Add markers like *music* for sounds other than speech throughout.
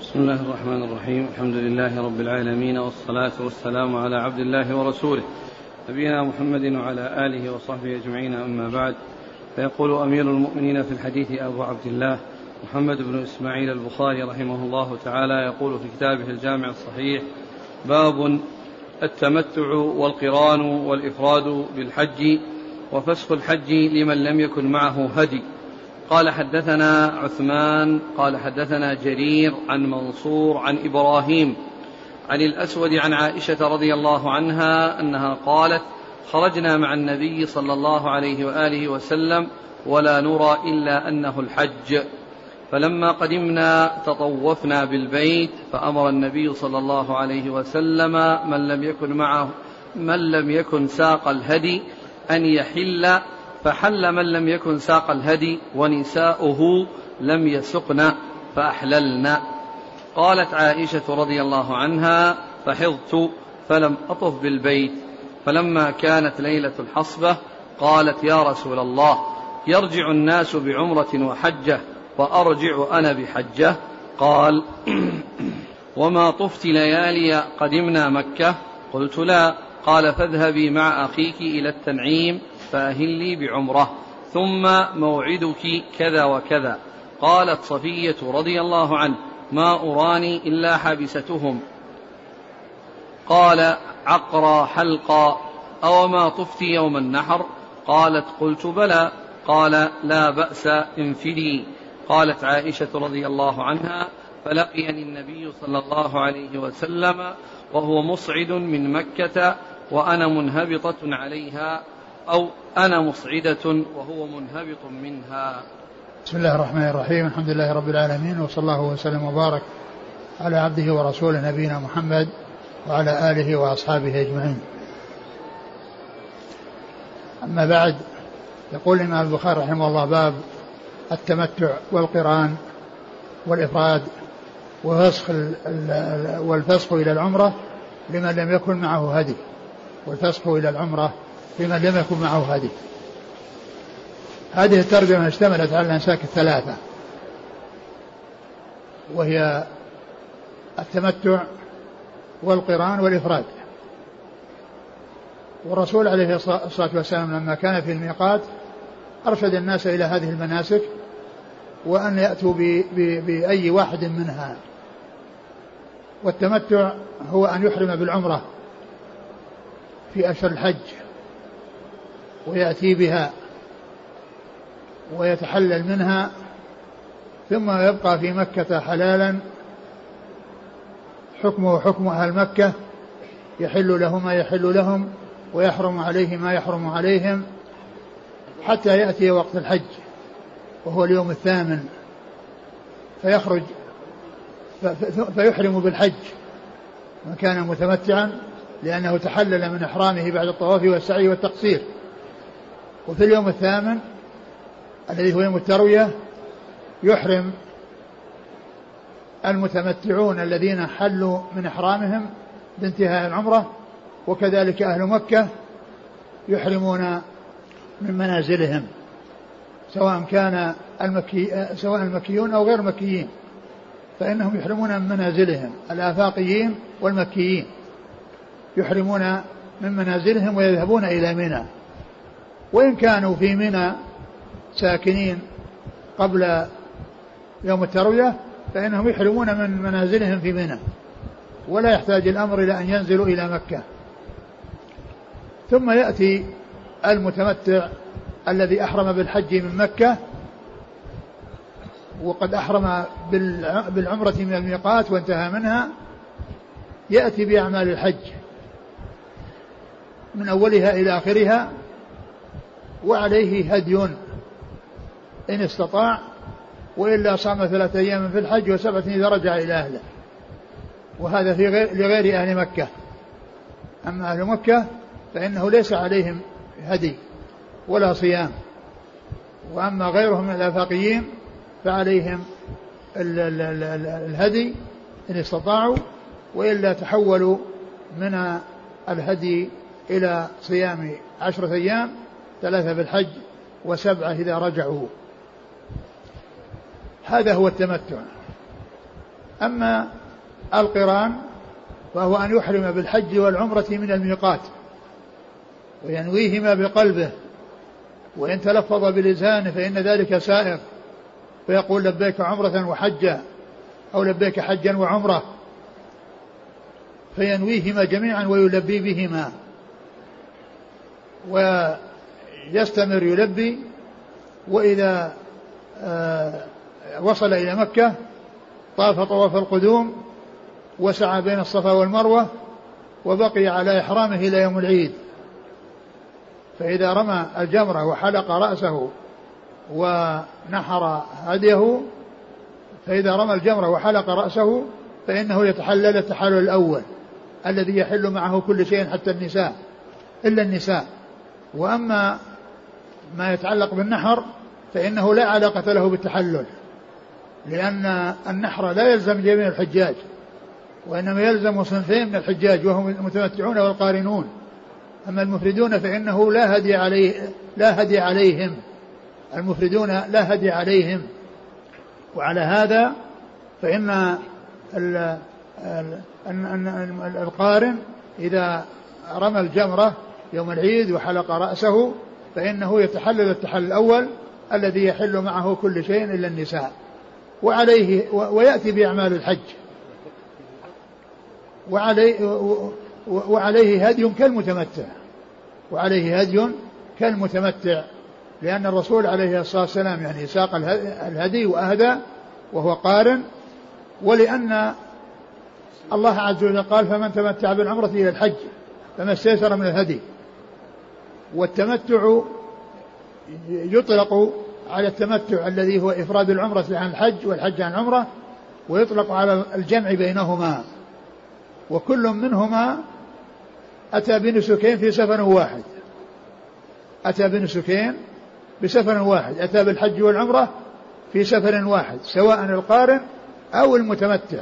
بسم الله الرحمن الرحيم. الحمد لله رب العالمين والصلاة والسلام على عبد الله ورسوله. نبينا محمد وعلى آله وصحبه أجمعين أما بعد. فيقول أمير المؤمنين في الحديث أبو عبد الله محمد بن إسماعيل البخاري رحمه الله تعالى يقول في كتابه الجامع الصحيح باب التمتع والقران والإفراد بالحج وفسخ الحج لمن لم يكن معه هدي. قال حدثنا عثمان قال حدثنا جرير عن منصور عن إبراهيم عن الأسود عن عائشة رضي الله عنها أنها قالت خرجنا مع النبي صلى الله عليه وآله وسلم ولا نرى إلا أنه الحج. فلما قدمنا تطوفنا بالبيت فأمر النبي صلى الله عليه وسلم من لم يكن معه من لم يكن ساق الهدي أن يحل فحل من لم يكن ساق الهدي ونساؤه لم يسقن فأحللن. قالت عائشة رضي الله عنها فحضت فلم أطف بالبيت فلما كانت ليلة الحصبة قالت يا رسول الله يرجع الناس بعمرة وحجة وأرجع أنا بحجة. قال *clears throat* وما طفت ليالي قدمنا مكة. قلت لا. قال فاذهبي مع أخيك إلى التنعيم فأهلي بعمرة. ثم موعدك كذا وكذا. قالت صفية رضي الله عنه ما أراني إلا حابستهم. قال عقرى حلقا أو ما طفت يوم النحر. قالت قلت بلى. قال لا بأس انفدي. قالت عائشة رضي الله عنها فلقيني النبي صلى الله عليه وسلم وهو مصعد من مكة وأنا منهبطة عليها. أو أنا مصعدة وهو منهبط منها. بسم الله الرحمن الرحيم. الحمد لله رب العالمين وصلى الله وسلم وبارك على عبده ورسوله نبينا محمد وعلى آله وأصحابه أجمعين. أما بعد يقول الإمام البخاري رحمه الله باب التمتع والقران والإفراد وفسخ والفسخ إلى العمرة لمن لم يكن معه هدي والفسخ إلى العمرة لمن لم يكن معه هدي. هذه الترجمة اشتملت على الأنساك الثلاثة. وهي التمتع والقران والإفراد. والرسول عليه الصلاة والسلام لما كان في الميقات أرشد الناس إلى هذه المناسك وأن يأتوا بأي واحد منها. والتمتع هو أن يحرم بالعمرة في أشهر الحج. ويأتي بها ويتحلل منها ثم يبقى في مكة حلالا. حكمه حكم أهل مكة يحل له ما يحل لهم ويحرم عليه ما يحرم عليهم حتى يأتي وقت الحج وهو اليوم الثامن. فيخرج فيحرم بالحج من كان متمتعا لأنه تحلل من إحرامه بعد الطواف والسعي والتقصير. وفي اليوم الثامن الذي هو يوم التروية يحرم المتمتعون الذين حلوا من إحرامهم بانتهاء العمرة وكذلك أهل مكة يحرمون من منازلهم سواء كان المكي سواء المكيون أو غير المكيين فإنهم يحرمون من منازلهم الآفاقيين والمكيين يحرمون من منازلهم ويذهبون إلى منى. وإن كانوا في منى ساكنين قبل يوم التروية فإنهم يحرمون من منازلهم في منى ولا يحتاج الأمر إلى أن ينزلوا إلى مكة. ثم يأتي المتمتع الذي أحرم بالحج من مكة وقد أحرم بالعمرة من الميقات وانتهى منها يأتي بأعمال الحج من أولها إلى آخرها وعليه هدي. إن استطاع وإلا صام ثلاثة أيام في الحج وسبعة إذا رجع إلى أهله. وهذا في غير لغير أهل مكة. أما أهل مكة فإنه ليس عليهم هدي ولا صيام. وأما غيرهم من الآفاقيين فعليهم الهدي إن استطاعوا وإلا تحولوا من الهدي إلى صيام عشرة أيام ثلاثة في الحج وسبعة إذا رجعوا. هذا هو التمتع. أما القران فهو أن يحرم بالحج والعمرة من الميقات وينويهما بقلبه وإن تلفظ بلسانه فإن ذلك سائر فيقول لبيك عمرة وحجا أو لبيك حجا وعمرة. فينويهما جميعا ويلبي بهما. ويستمر يلبي وإذا آه، وصل إلى مكة طاف طواف القدوم وسعى بين الصفا والمروة وبقي على إحرامه إلى يوم العيد. فإذا رمى الجمرة وحلق رأسه ونحر هديه فإذا رمى الجمرة وحلق رأسه فإنه يتحلل التحلل الأول الذي يحل معه كل شيء حتى النساء إلا النساء. وأما ما يتعلق بالنحر فإنه لا علاقة له بالتحلل لأن النحر لا يلزم جميع الحجاج وإنما يلزم صنفين من الحجاج وهم المتمتعون والقارنون. أما المفردون فإنه لا هدي عليه لا هدي عليهم. المفردون لا هدي عليهم. وعلى هذا فإن القارن إذا رمى الجمرة يوم العيد وحلق رأسه فإنه يتحلل التحلل الأول الذي يحل معه كل شيء إلا النساء. وعليه ويأتي بأعمال الحج. وعليه وعليه هدي كالمتمتع. وعليه هدي كالمتمتع. لأن الرسول عليه الصلاة والسلام يعني ساق الهدي وأهدى وهو قارن. ولأن الله عز وجل قال فمن تمتع بالعمرة إلى الحج فما استيسر من الهدي. والتمتع يطلق على التمتع الذي هو إفراد العمرة عن الحج والحج عن العمرة ويطلق على الجمع بينهما. وكل منهما أتى بنسكين في سفر واحد. أتى بنسكين بسفر واحد. أتى بالحج والعمرة في سفر واحد سواء القارن أو المتمتع.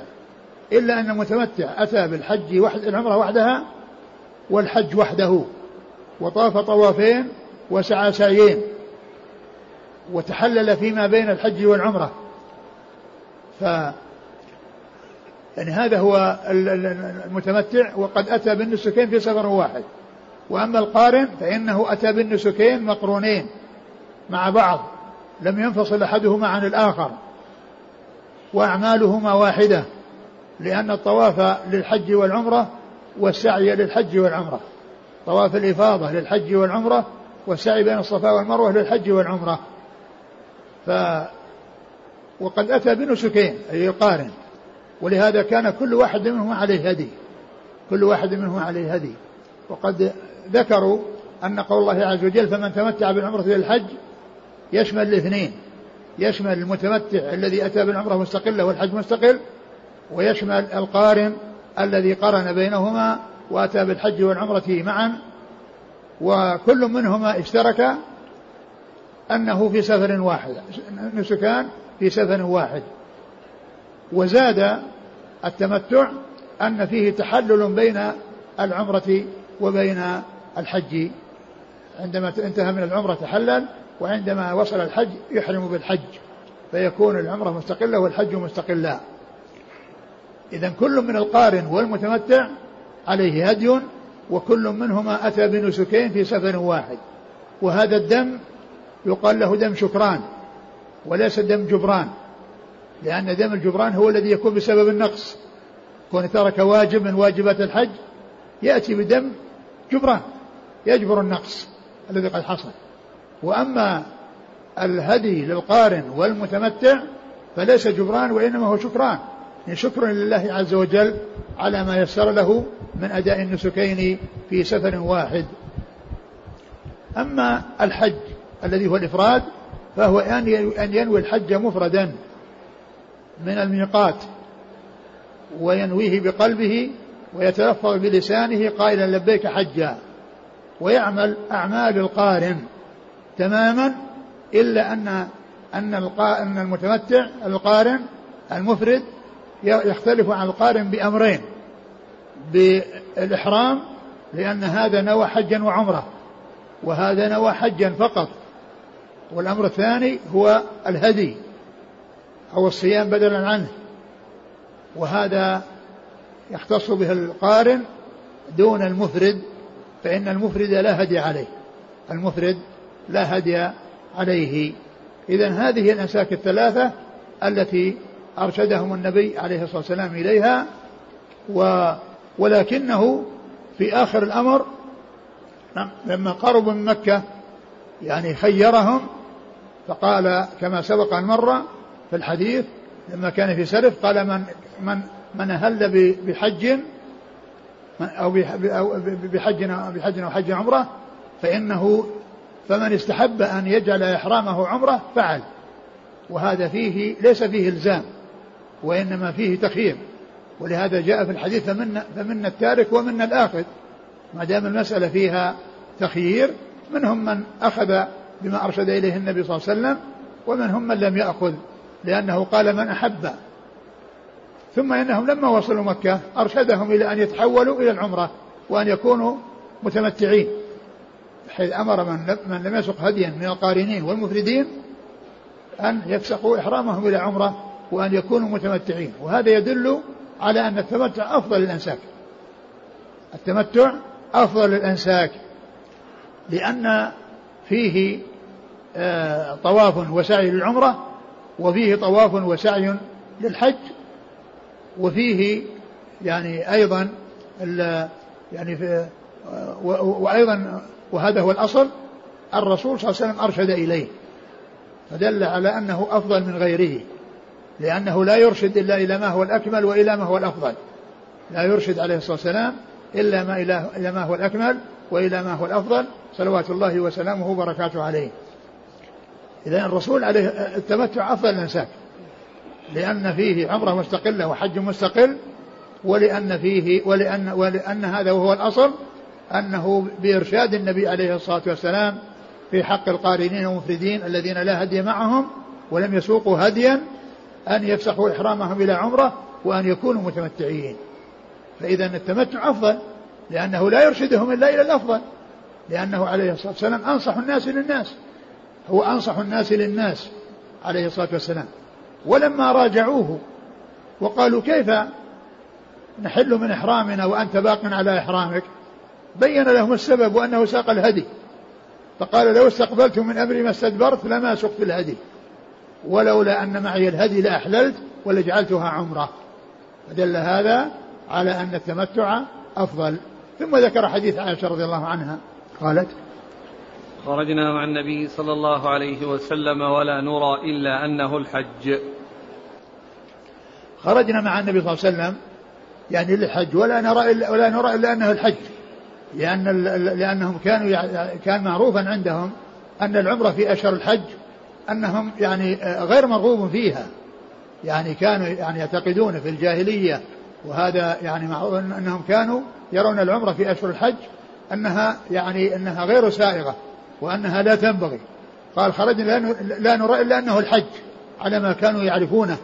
إلا أن المتمتع أتى بالحج وحد العمرة وحدها والحج وحده. وطاف طوافين وسعى سعيين وتحلل فيما بين الحج والعمرة. ف يعني هذا هو المتمتع وقد أتى بالنسكين في سفر واحد. وأما القارن فإنه أتى بالنسكين مقرونين مع بعض لم ينفصل أحدهما عن الآخر. وأعمالهما واحدة لأن الطواف للحج والعمرة والسعي للحج والعمرة. طواف الإفاضة للحج والعمرة والسعي بين الصفا والمروة للحج والعمرة. ف وقد أتى بنسكين أي القارن ولهذا كان كل واحد منهما عليه هدي. كل واحد منهما عليه هدي. وقد ذكروا أن قول الله عز وجل فمن تمتع بالعمرة إلى الحج يشمل الاثنين. يشمل المتمتع الذي أتى بالعمرة مستقلة والحج مستقل ويشمل القارن الذي قرن بينهما وأتى بالحج والعمرة معا وكل منهما اشترك أنه في سفر واحد نسكان في سفر واحد. وزاد التمتع أن فيه تحلل بين العمرة وبين الحج. عندما انتهى من العمرة تحلل وعندما وصل الحج يحرم بالحج فيكون العمرة مستقلة والحج مستقلا إذا كل من القارن والمتمتع عليه هدي وكل منهما أتى بنسكين في سفر واحد. وهذا الدم يقال له دم شكران وليس دم جبران لأن دم الجبران هو الذي يكون بسبب النقص. كون ترك واجب من واجبات الحج يأتي بدم جبران يجبر النقص الذي قد حصل. وأما الهدي للقارن والمتمتع فليس جبران وإنما هو شكران. شكر لله عز وجل على ما يسر له من أداء النسكين في سفر واحد. أما الحج الذي هو الإفراد فهو أن ينوي الحج مفردا من الميقات وينويه بقلبه ويتلفظ بلسانه قائلا لبيك حجا ويعمل أعمال القارن تماما إلا أن أن أن المتمتع القارن المفرد يختلف عن القارن بأمرين. بالإحرام لأن هذا نوى حجا وعمرة وهذا نوى حجا فقط. والأمر الثاني هو الهدي أو الصيام بدلا عنه. وهذا يختص به القارن دون المفرد فإن المفرد لا هدي عليه. المفرد لا هدي عليه. إذا هذه الأنساك الثلاثة التي أرشدهم النبي عليه الصلاة والسلام إليها و ولكنه في آخر الأمر نعم، لما قربوا من مكة يعني خيرهم فقال كما سبق أن مر في الحديث لما كان في سلف قال من من من أهل بحج أو بحج بحج أو حج عمرة فإنه فمن استحب أن يجعل إحرامه عمرة فعل. وهذا فيه ليس فيه إلزام. وإنما فيه تخيير ولهذا جاء في الحديث فمنا, فمنا التارك ومنا الآخذ. ما دام المسألة فيها تخيير منهم من أخذ بما أرشد إليه النبي صلى الله عليه وسلم ومنهم من لم يأخذ لأنه قال من أحب. ثم إنهم لما وصلوا مكة أرشدهم إلى أن يتحولوا إلى العمرة وأن يكونوا متمتعين حيث أمر من, من لم يسق هديا من القارنين والمفردين أن يفسقوا إحرامهم إلى عمرة وأن يكونوا متمتعين. وهذا يدل على أن التمتع أفضل الأنساك التمتع أفضل الأنساك لأن فيه آه، طواف وسعي للعمرة وفيه طواف وسعي للحج وفيه يعني أيضا يعني في وأيضا وهذا هو الأصل الرسول صلى الله عليه وسلم أرشد إليه فدل على أنه أفضل من غيره. لأنه لا يرشد إلا إلى ما هو الأكمل وإلى ما هو الأفضل. لا يرشد عليه الصلاة والسلام إلا ما إلى, ما هو الأكمل وإلى ما هو الأفضل. صلوات الله وسلامه وبركاته عليه. إذا الرسول عليه التمتع أفضل الأنساك لأن فيه عمرة مستقلة وحج مستقل ولأن فيه ولأن ولأن هذا وهو الأصل أنه بإرشاد النبي عليه الصلاة والسلام في حق القارنين والمفردين الذين لا هدي معهم ولم يسوقوا هديا أن يفسخوا إحرامهم إلى عمرة وأن يكونوا متمتعين. فإذا التمتع أفضل لأنه لا يرشدهم إلا إلى الأفضل. لأنه عليه الصلاة والسلام أنصح الناس للناس. هو أنصح الناس للناس عليه الصلاة والسلام. ولما راجعوه وقالوا كيف نحل من إحرامنا وأنت باق على إحرامك؟ بين لهم السبب وأنه ساق الهدي. فقال لو استقبلت من أمري ما استدبرت لما سقت الهدي. ولولا أن معي الهدي لأحللت ولجعلتها عمرة. فدل هذا على أن التمتع أفضل. ثم ذكر حديث عائشة رضي الله عنها. قالت خرجنا مع النبي صلى الله عليه وسلم ولا نرى إلا أنه الحج. خرجنا مع النبي صلى الله عليه وسلم يعني للحج ولا نرى إلا ولا نرى إلا أنه الحج. لأن لأنهم كانوا كان معروفا عندهم أن العمرة في أشهر الحج أنهم يعني غير مرغوب فيها. يعني كانوا يعني يعتقدون في الجاهلية وهذا يعني معروف أنهم كانوا يرون العمرة في أشهر الحج أنها يعني أنها غير سائغة وأنها لا تنبغي. قال خرجنا لا نرى إلا أنه الحج على ما كانوا يعرفونه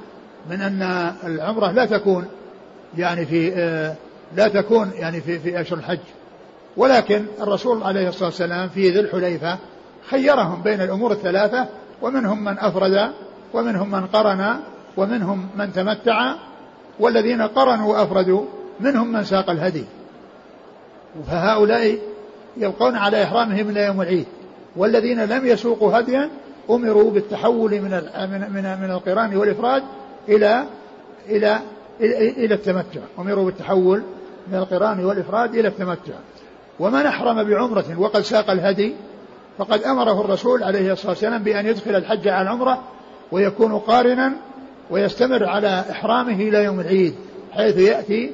من أن العمرة لا تكون يعني في آه، لا تكون يعني في في أشهر الحج. ولكن الرسول عليه الصلاة والسلام في ذي الحليفة خيرهم بين الأمور الثلاثة ومنهم من أفرد ومنهم من قرن ومنهم من تمتع والذين قرنوا وأفردوا منهم من ساق الهدي. فهؤلاء يبقون على إحرامهم إلى يوم العيد. والذين لم يسوقوا هديا أمروا بالتحول من من من, القران والإفراد إلى إلى إلى التمتع. أمروا بالتحول من القران والإفراد إلى التمتع. ومن أحرم بعمرة وقد ساق الهدي فقد أمره الرسول عليه الصلاة والسلام بأن يدخل الحج على العمرة ويكون قارنا ويستمر على إحرامه إلى يوم العيد حيث يأتي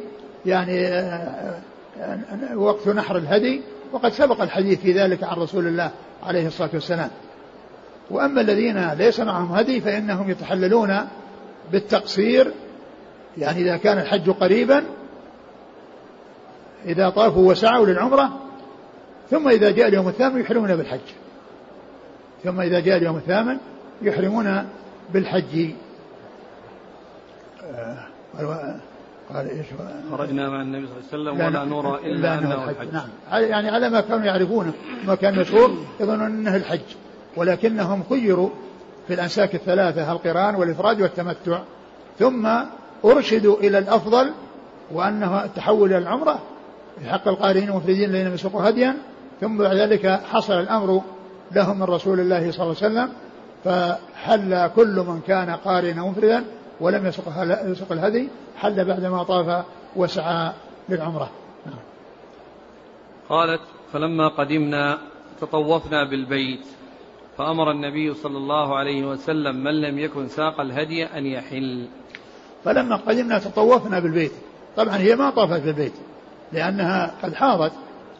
يعني آه، آه، وقت نحر الهدي وقد سبق الحديث في ذلك عن رسول الله عليه الصلاة والسلام. وأما الذين ليس معهم هدي فإنهم يتحللون بالتقصير يعني إذا كان الحج قريبا إذا طافوا وسعوا للعمرة ثم إذا جاء اليوم الثامن يحرمون بالحج. ثم إذا جاء اليوم الثامن يحرمون بالحج. آه، قال إيش؟ خرجنا مع النبي صلى الله عليه وسلم ولا نرى إلا, إلا أنه الحج. الحج. نعم. يعني على ما كانوا يعرفونه ما كان مشهور يظنون أنه الحج. ولكنهم خيروا في الأنساك الثلاثة القران والإفراد والتمتع. ثم أرشدوا إلى الأفضل وأنه التحول إلى العمرة. في حق القارئين المفردين الذين يسوقوا هديا ثم بعد ذلك حصل الأمر لهم من رسول الله صلى الله عليه وسلم فحل كل من كان قارئا مفردا ولم يسق يسق الهدي حل بعدما طاف وسعى للعمرة نعم. قالت فلما قدمنا تطوفنا بالبيت فأمر النبي صلى الله عليه وسلم من لم يكن ساق الهدي أن يحل فلما قدمنا تطوفنا بالبيت طبعا هي ما طافت بالبيت لأنها قد حاضت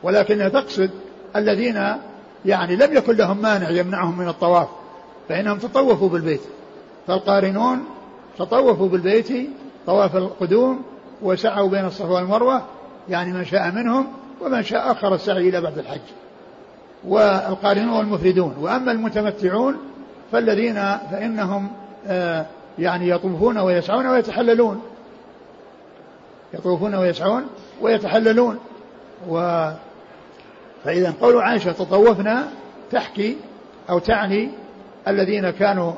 ولكنها تقصد الذين يعني لم يكن لهم مانع يمنعهم من الطواف فإنهم تطوفوا بالبيت. فالقارنون تطوفوا بالبيت طواف القدوم وسعوا بين الصفا والمروة يعني من شاء منهم ومن شاء أخر السعي إلى بعد الحج. والقارنون والمفردون وأما المتمتعون فالذين فإنهم آه يعني يطوفون ويسعون ويتحللون. يطوفون ويسعون ويتحللون. و فإذا قول عائشة تطوفنا تحكي أو تعني الذين كانوا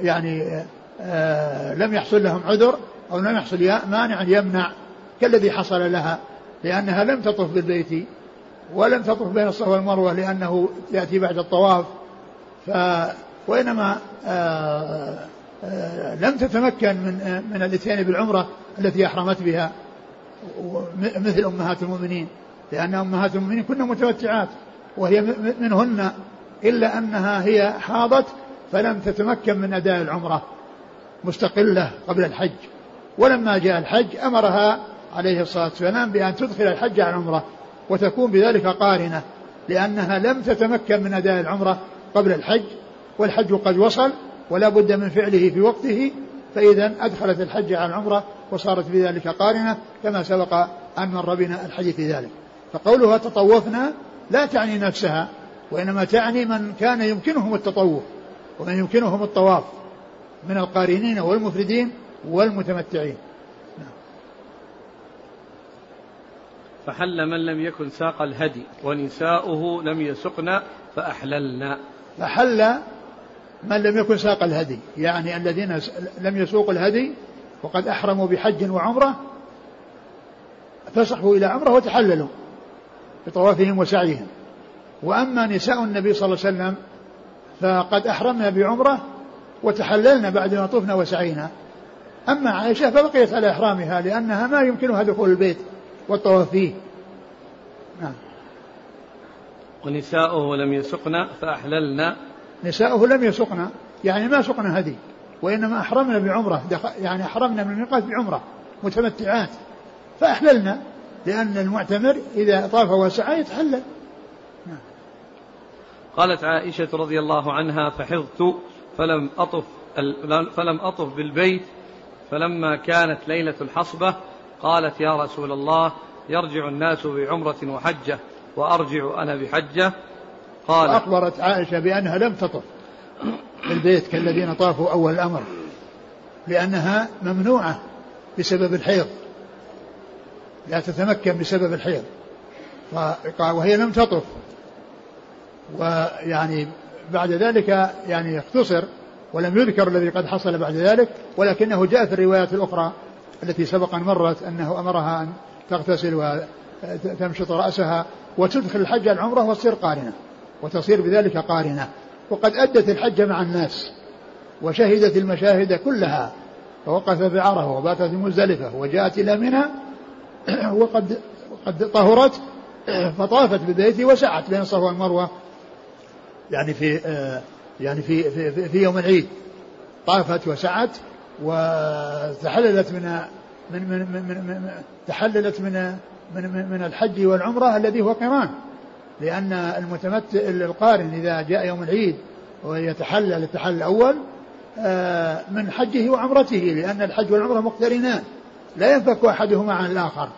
يعني آه لم يحصل لهم عذر أو لم يحصل مانع يمنع كالذي حصل لها لأنها لم تطف بالبيت ولم تطف بين الصفا والمروة لأنه يأتي بعد الطواف. ف وإنما آه آه لم تتمكن من من الاتيان بالعمرة التي أحرمت بها مثل أمهات المؤمنين. لأن أمهات المؤمنين كن متمتعات وهي منهن إلا أنها هي حاضت فلم تتمكن من أداء العمرة مستقلة قبل الحج. ولما جاء الحج أمرها عليه الصلاة والسلام بأن تدخل الحج على العمرة وتكون بذلك قارنة لأنها لم تتمكن من أداء العمرة قبل الحج والحج قد وصل ولا بد من فعله في وقته فإذا أدخلت الحج على العمرة وصارت بذلك قارنة كما سبق أن مر بنا الحديث في ذلك. فقولها تطوفنا لا تعني نفسها وإنما تعني من كان يمكنهم التطوف ومن يمكنهم الطواف من القارنين والمفردين والمتمتعين. فحل من لم يكن ساق الهدي ونساؤه لم يسقن فأحللنا. فحل من لم يكن ساق الهدي يعني الذين لم يسوقوا الهدي وقد أحرموا بحج وعمرة فسحوا إلى عمرة وتحللوا. بطوافهم وسعيهم. وأما نساء النبي صلى الله عليه وسلم فقد أحرمنا بعمرة وتحللنا بعد ما طفنا وسعينا. أما عائشة فبقيت على إحرامها لأنها ما يمكنها دخول البيت والطواف فيه. نعم. ونساؤه لم يسقن فأحللنا. نساؤه لم يسقن يعني ما سقنا هدي وإنما أحرمنا بعمرة يعني أحرمنا من الميقات بعمرة متمتعات فأحللنا. لأن المعتمر إذا طاف وسعى يتحلل. قالت عائشة رضي الله عنها فحظت فلم أطف فلم أطف بالبيت فلما كانت ليلة الحصبة قالت يا رسول الله يرجع الناس بعمرة وحجة وأرجع أنا بحجة قال أخبرت عائشة بأنها لم تطف بالبيت كالذين طافوا أول الأمر لأنها ممنوعة بسبب الحيض لا تتمكن بسبب الحيض. وهي لم تطف. ويعني بعد ذلك يعني اختصر ولم يذكر الذي قد حصل بعد ذلك ولكنه جاء في الروايات الأخرى التي سبق أن مرت أنه أمرها أن تغتسل وتمشط رأسها وتدخل الحج العمرة وتصير قارنة وتصير بذلك قارنة. وقد أدت الحج مع الناس وشهدت المشاهد كلها فوقفت بعرفة وباتت مزدلفة وجاءت إلى منى *clears throat* وقد قد طهرت *clears throat* فطافت بالبيت وسعت بين الصفا والمروة يعني في يعني في في, في يوم العيد. طافت وسعت وتحللت من من من, من, من, من تحللت من من من الحج والعمرة الذي هو قران. لأن المتمتع القارن إذا جاء يوم العيد ويتحلل التحلل الأول من حجه وعمرته لأن الحج والعمرة مقترنان. لا ينفك أحدهما عن الآخر.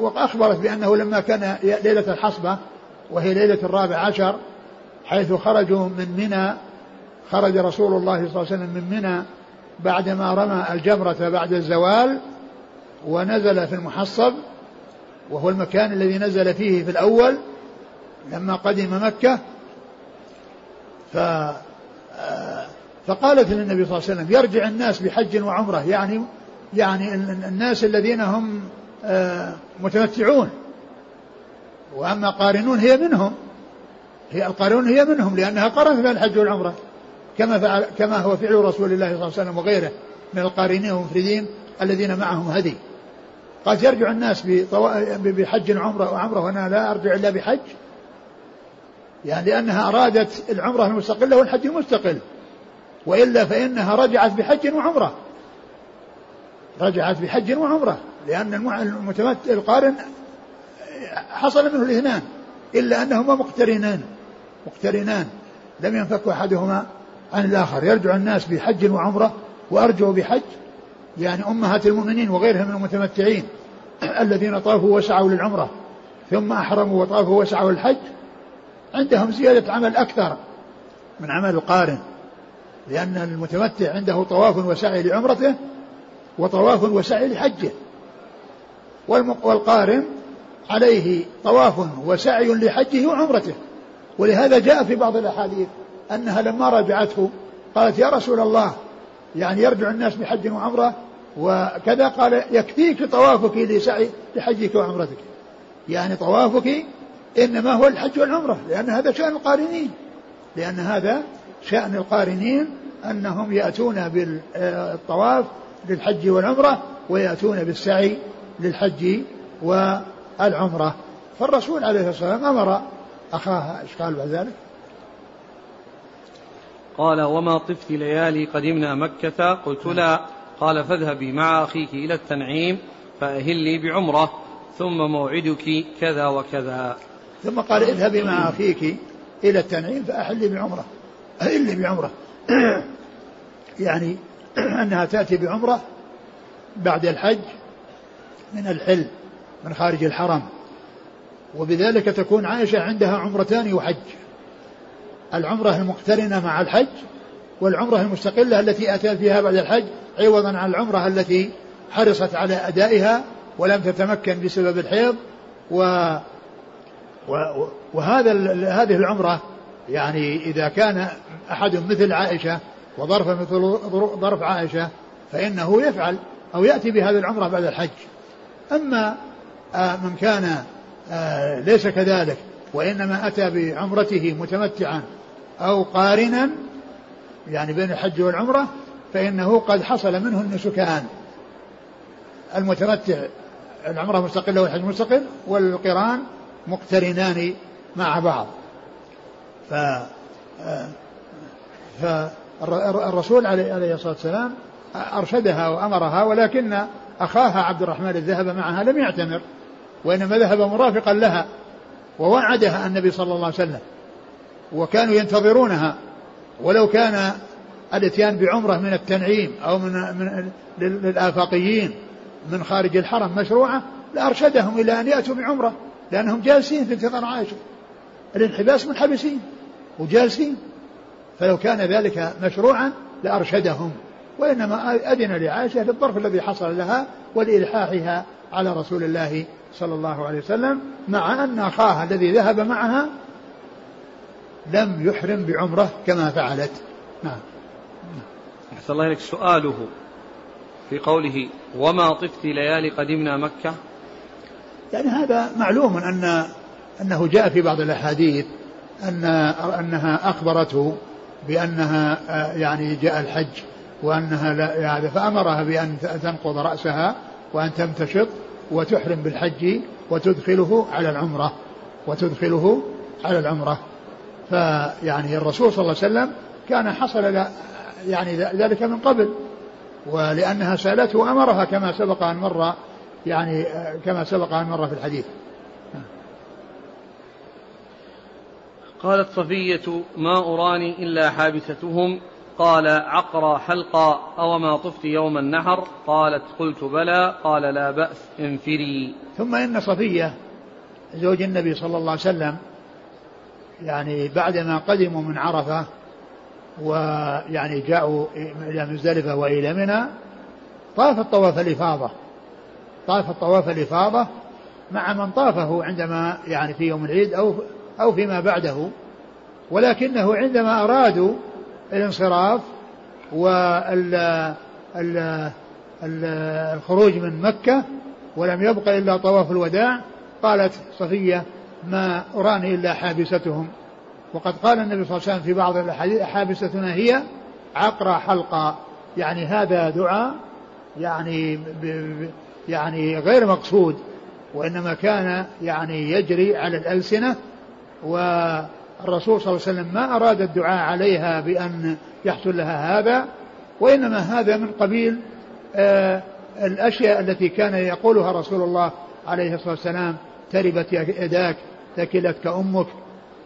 وأخبرت بأنه لما كان ليلة الحصبة وهي ليلة الرابع عشر حيث خرجوا من منى خرج رسول الله صلى الله عليه وسلم من منى بعدما رمى الجمرة بعد الزوال ونزل في المحصب وهو المكان الذي نزل فيه في الأول لما قدم مكة. ف فقالت للنبي صلى الله عليه وسلم يرجع الناس بحج وعمرة يعني يعني الناس الذين هم آه، متمتعون. وأما قارنون هي منهم. هي القارنون هي منهم لأنها قرنت بين الحج والعمرة كما فعل كما هو فعل رسول الله صلى الله عليه وسلم وغيره من القارنين والمفردين الذين معهم هدي. قد يرجع الناس بحج وعمرة وعمرة وأنا لا أرجع إلا بحج. يعني لأنها أرادت العمرة المستقلة والحج المستقل. وإلا فإنها رجعت بحج وعمرة. رجعت بحج وعمرة لأن المتمتع القارن حصل منه الاثنان إلا أنهما مقترنان مقترنان لم ينفك أحدهما عن الآخر. يرجع الناس بحج وعمرة وأرجعوا بحج يعني أمهات المؤمنين وغيرهم من المتمتعين *clears throat* الذين طافوا وسعوا للعمرة ثم أحرموا وطافوا وسعوا للحج عندهم زيادة عمل أكثر من عمل القارن لأن المتمتع عنده طواف وسعي لعمرته وطواف وسعي لحجه. والقارن عليه طواف وسعي لحجه وعمرته. ولهذا جاء في بعض الأحاديث أنها لما راجعته قالت يا رسول الله يعني يرجع الناس بحج وعمرة وكذا قال يكفيك طوافك لسعي لحجك وعمرتك. يعني طوافك إنما هو الحج والعمرة لأن هذا شأن القارنين. لأن هذا شأن القارنين أنهم يأتون بالطواف للحج والعمرة ويأتون بالسعي للحج والعمرة. فالرسول عليه الصلاة والسلام أمر أخاها إيش قال بعد ذلك. قال وما طفت ليالي قدمنا مكة. قلت لا. قال فاذهبي مع أخيك إلى التنعيم فأهلي بعمرة ثم موعدك كذا وكذا. ثم قال اذهبي مع أخيك إلى التنعيم فأحلي بعمرة. أهلي بعمرة. *clears throat* يعني *clears throat* أنها تأتي بعمرة بعد الحج من الحل من خارج الحرم. وبذلك تكون عائشة عندها عمرتان وحج. العمرة المقترنة مع الحج والعمرة المستقلة التي أتى فيها بعد الحج عوضا عن العمرة التي حرصت على أدائها ولم تتمكن بسبب الحيض. و وهذا هذه العمرة يعني إذا كان أحد مثل عائشة وظرف مثل ظرف عائشة فإنه يفعل أو يأتي بهذه العمرة بعد الحج. أما آه، من كان آه، ليس كذلك وإنما أتى بعمرته متمتعا أو قارنا يعني بين الحج والعمرة فإنه قد حصل منه النسكان. المتمتع العمرة مستقلة والحج مستقل والقران مقترنان مع بعض. ف فالرسول عليه الصلاة والسلام أرشدها وأمرها ولكن أخاها عبد الرحمن الذهب معها لم يعتمر وإنما ذهب مرافقا لها ووعدها النبي صلى الله عليه وسلم وكانوا ينتظرونها ولو كان الإتيان بعمرة من التنعيم أو من, من للآفاقيين من خارج الحرم مشروعة لأرشدهم إلى أن يأتوا بعمرة لأنهم جالسين في انتظار عائشة الانحباس منحبسين وجالسين فلو كان ذلك مشروعا لأرشدهم وإنما أذن لعائشة للظرف الذي حصل لها ولإلحاحها على رسول الله صلى الله عليه وسلم مع أن أخاها الذي ذهب معها لم يحرم بعمرة كما فعلت. نعم. أحسن الله إليك. سؤاله في قوله وما طفت ليالي قدمنا مكة يعني هذا معلوم أن أنه جاء في بعض الأحاديث أن أنها أخبرته بأنها يعني جاء الحج وأنها لا يعني فأمرها بأن تنقض رأسها وأن تمتشط وتحرم بالحج وتدخله على العمرة وتدخله على العمرة. فيعني الرسول صلى الله عليه وسلم كان حصل يعني ذلك من قبل ولأنها سألته وأمرها كما سبق أن مر يعني كما سبق أن مر في الحديث. قالت صفية ما أراني إلا حابستهم. قال عقرى حلقا أو ما طفت يوم النحر. قالت قلت بلى. قال لا بأس انفري. ثم إن صفية زوج النبي صلى الله عليه وسلم يعني بعدما قدموا من عرفة ويعني جاءوا إلى مزدلفة وإلى منى طاف طواف الإفاضة. طاف طواف الإفاضة مع من طافه عندما يعني في يوم العيد أو أو فيما بعده ولكنه عندما أرادوا الانصراف وال الخروج من مكة ولم يبق إلا طواف الوداع قالت صفية ما أراني إلا حابستهم. وقد قال النبي صلى الله عليه وسلم في بعض الأحاديث حابستنا هي عقرى حلقة يعني هذا دعاء يعني يعني غير مقصود وإنما كان يعني يجري على الألسنة والرسول صلى الله عليه وسلم ما أراد الدعاء عليها بأن يحصل لها هذا وإنما هذا من قبيل آه الأشياء التي كان يقولها رسول الله عليه الصلاة والسلام تربت يداك ثكلتك أمك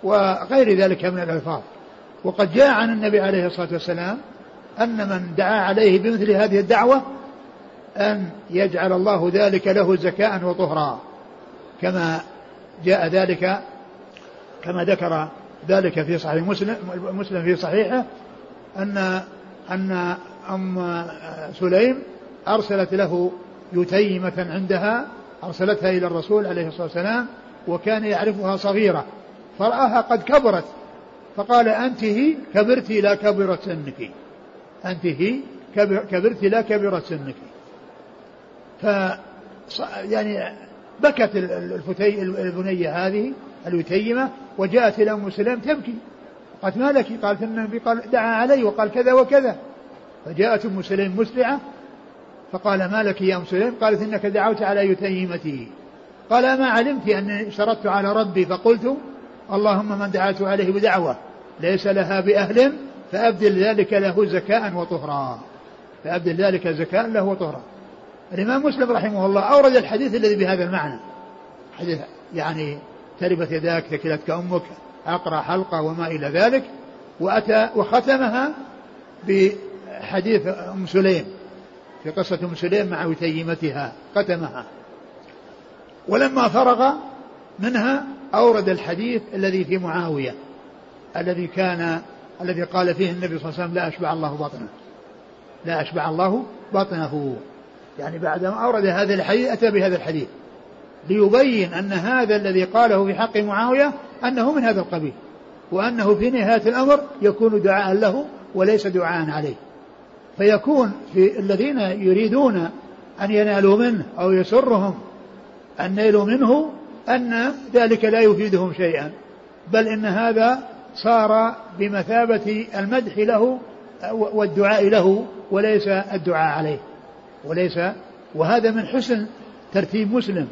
وغير ذلك من الألفاظ. وقد جاء عن النبي عليه الصلاة والسلام أن من دعا عليه بمثل هذه الدعوة أن يجعل الله ذلك له زكاء وطهرا كما جاء ذلك كما ذكر ذلك في صحيح مسلم مسلم في صحيحه أن أن أم سليم أرسلت له يتيمة عندها أرسلتها إلى الرسول عليه الصلاة والسلام وكان يعرفها صغيرة فرآها قد كبرت فقال أنت هي كبرت لا كبرت سنك أنت هي كبرت لا كبرت سنك. ف يعني بكت الفتي البنية هذه اليتيمة وجاءت إلى أم سليم تبكي. قالت ما لك؟ قالت إن النبي قال دعا علي وقال كذا وكذا. فجاءت أم سليم مسرعة فقال ما لك يا أم سليم قالت إنك دعوت على يتيمته قال ما علمت أني شرطت على ربي؟ فقلت اللهم من دعوت عليه بدعوة ليس لها بأهل فأبدل ذلك له زكاء وطهرا. فأبدل ذلك زكاء له وطهرا. الإمام مسلم رحمه الله أورد الحديث الذي بهذا المعنى. حديث يعني تربت يداك ثكلتك أمك أقرأ حلقة وما إلى ذلك وأتى وختمها بحديث أم سليم في قصة أم سليم مع وتيمتها ختمها. ولما فرغ منها أورد الحديث الذي في معاوية الذي كان الذي قال فيه النبي صلى الله عليه وسلم لا أشبع الله بطنه. لا أشبع الله بطنه. يعني بعدما أورد هذا الحديث أتى بهذا الحديث. ليبين أن هذا الذي قاله في حق معاوية أنه من هذا القبيل وأنه في نهاية الأمر يكون دعاء له وليس دعاء عليه. فيكون في الذين يريدون أن ينالوا منه أو يسرهم نيلوا منه أن ذلك لا يفيدهم شيئا بل إن هذا صار بمثابة المدح له والدعاء له وليس الدعاء عليه. وليس وهذا من حسن ترتيب مسلم.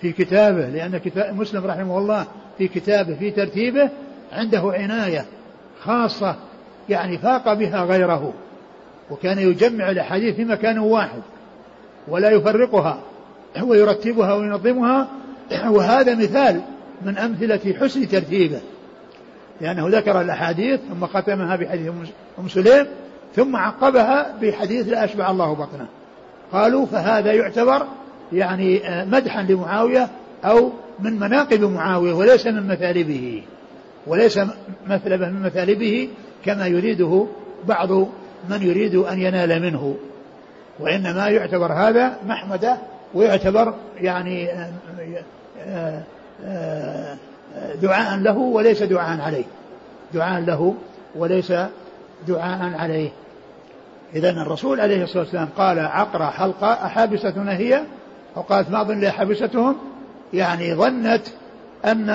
في كتابه لأن كتاب مسلم رحمه الله في كتابه في ترتيبه عنده عناية خاصة يعني فاق بها غيره وكان يجمع الأحاديث في مكان واحد ولا يفرقها ويرتبها وينظمها. *clears throat* وهذا مثال من أمثلة حسن ترتيبه لأنه ذكر الأحاديث ثم ختمها بحديث أم سليم ثم عقبها بحديث لا أشبع الله بطنه. قالوا فهذا يعتبر يعني مدحا لمعاوية أو من مناقب معاوية وليس من مثالبه. وليس مثلبا من مثالبه كما يريده بعض من يريد أن ينال منه. وإنما يعتبر هذا محمدة ويعتبر يعني دعاء له وليس دعاء عليه. دعاء له وليس دعاء عليه. إذا الرسول عليه الصلاة والسلام قال عقرة حلقة أحابستنا هي وقالت ما أظن حبستهم يعني ظنت أن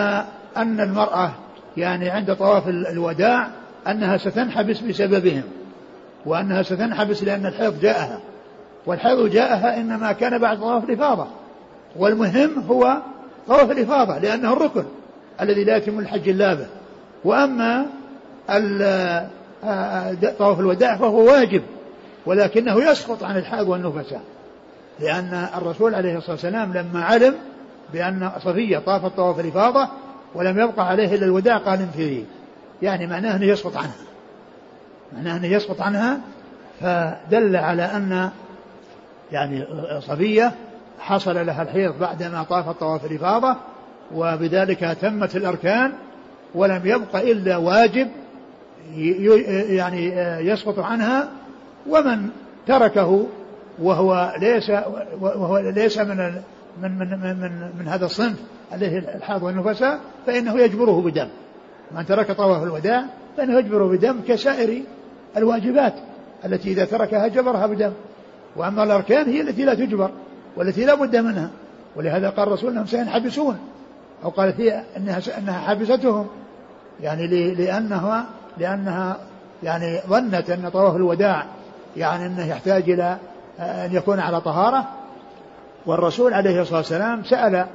أن المرأة يعني عند طواف الوداع أنها ستنحبس بسببهم وأنها ستنحبس لأن الحيض جاءها والحيض جاءها إنما كان بعد طواف الإفاضة والمهم هو طواف الإفاضة لأنه الركن الذي لا يتم الحج إلا به وأما طواف الوداع فهو واجب ولكنه يسقط عن الحائض والنفساء لأن الرسول عليه الصلاة والسلام لما علم بأن صفية طافت طواف الإفاضة ولم يبقى عليه إلا الوداع قال انفري يعني معناه أنه يسقط عنها. معناه أنه يسقط عنها فدل على أن يعني صفية حصل لها الحيض بعدما طافت طواف الإفاضة وبذلك تمت الأركان ولم يبق إلا واجب يعني يسقط عنها ومن تركه وهو ليس وهو ليس من من من من, من, هذا الصنف الذي الحاض والنفساء فإنه يجبره بدم. من ترك طواف الوداع فإنه يجبره بدم كسائر الواجبات التي إذا تركها جبرها بدم. وأما الأركان هي التي لا تجبر والتي لا بد منها. ولهذا قال الرسول أنهم سينحبسون. أو قالت هي أنها أنها حبستهم يعني لأنها لأنها يعني ظنت أن طواف الوداع يعني أنه يحتاج إلى أن يكون على طهارة والرسول عليه الصلاة والسلام سأل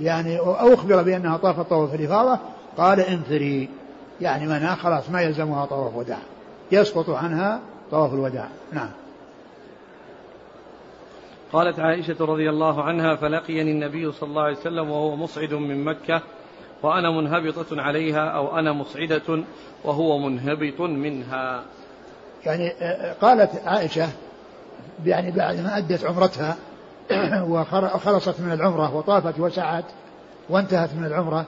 يعني أو أخبر بأنها طافت طواف الإفاضة قال انفري يعني معناها خلاص ما يلزمها طواف وداع يسقط عنها طواف الوداع نعم. قالت عائشة رضي الله عنها فلقيني النبي صلى الله عليه وسلم وهو مصعد من مكة وأنا منهبطة عليها أو أنا مصعدة وهو منهبط منها. يعني آه، قالت عائشة يعني بعد ما أدت عمرتها *clears throat* وخلصت من العمرة وطافت وسعت وانتهت من العمرة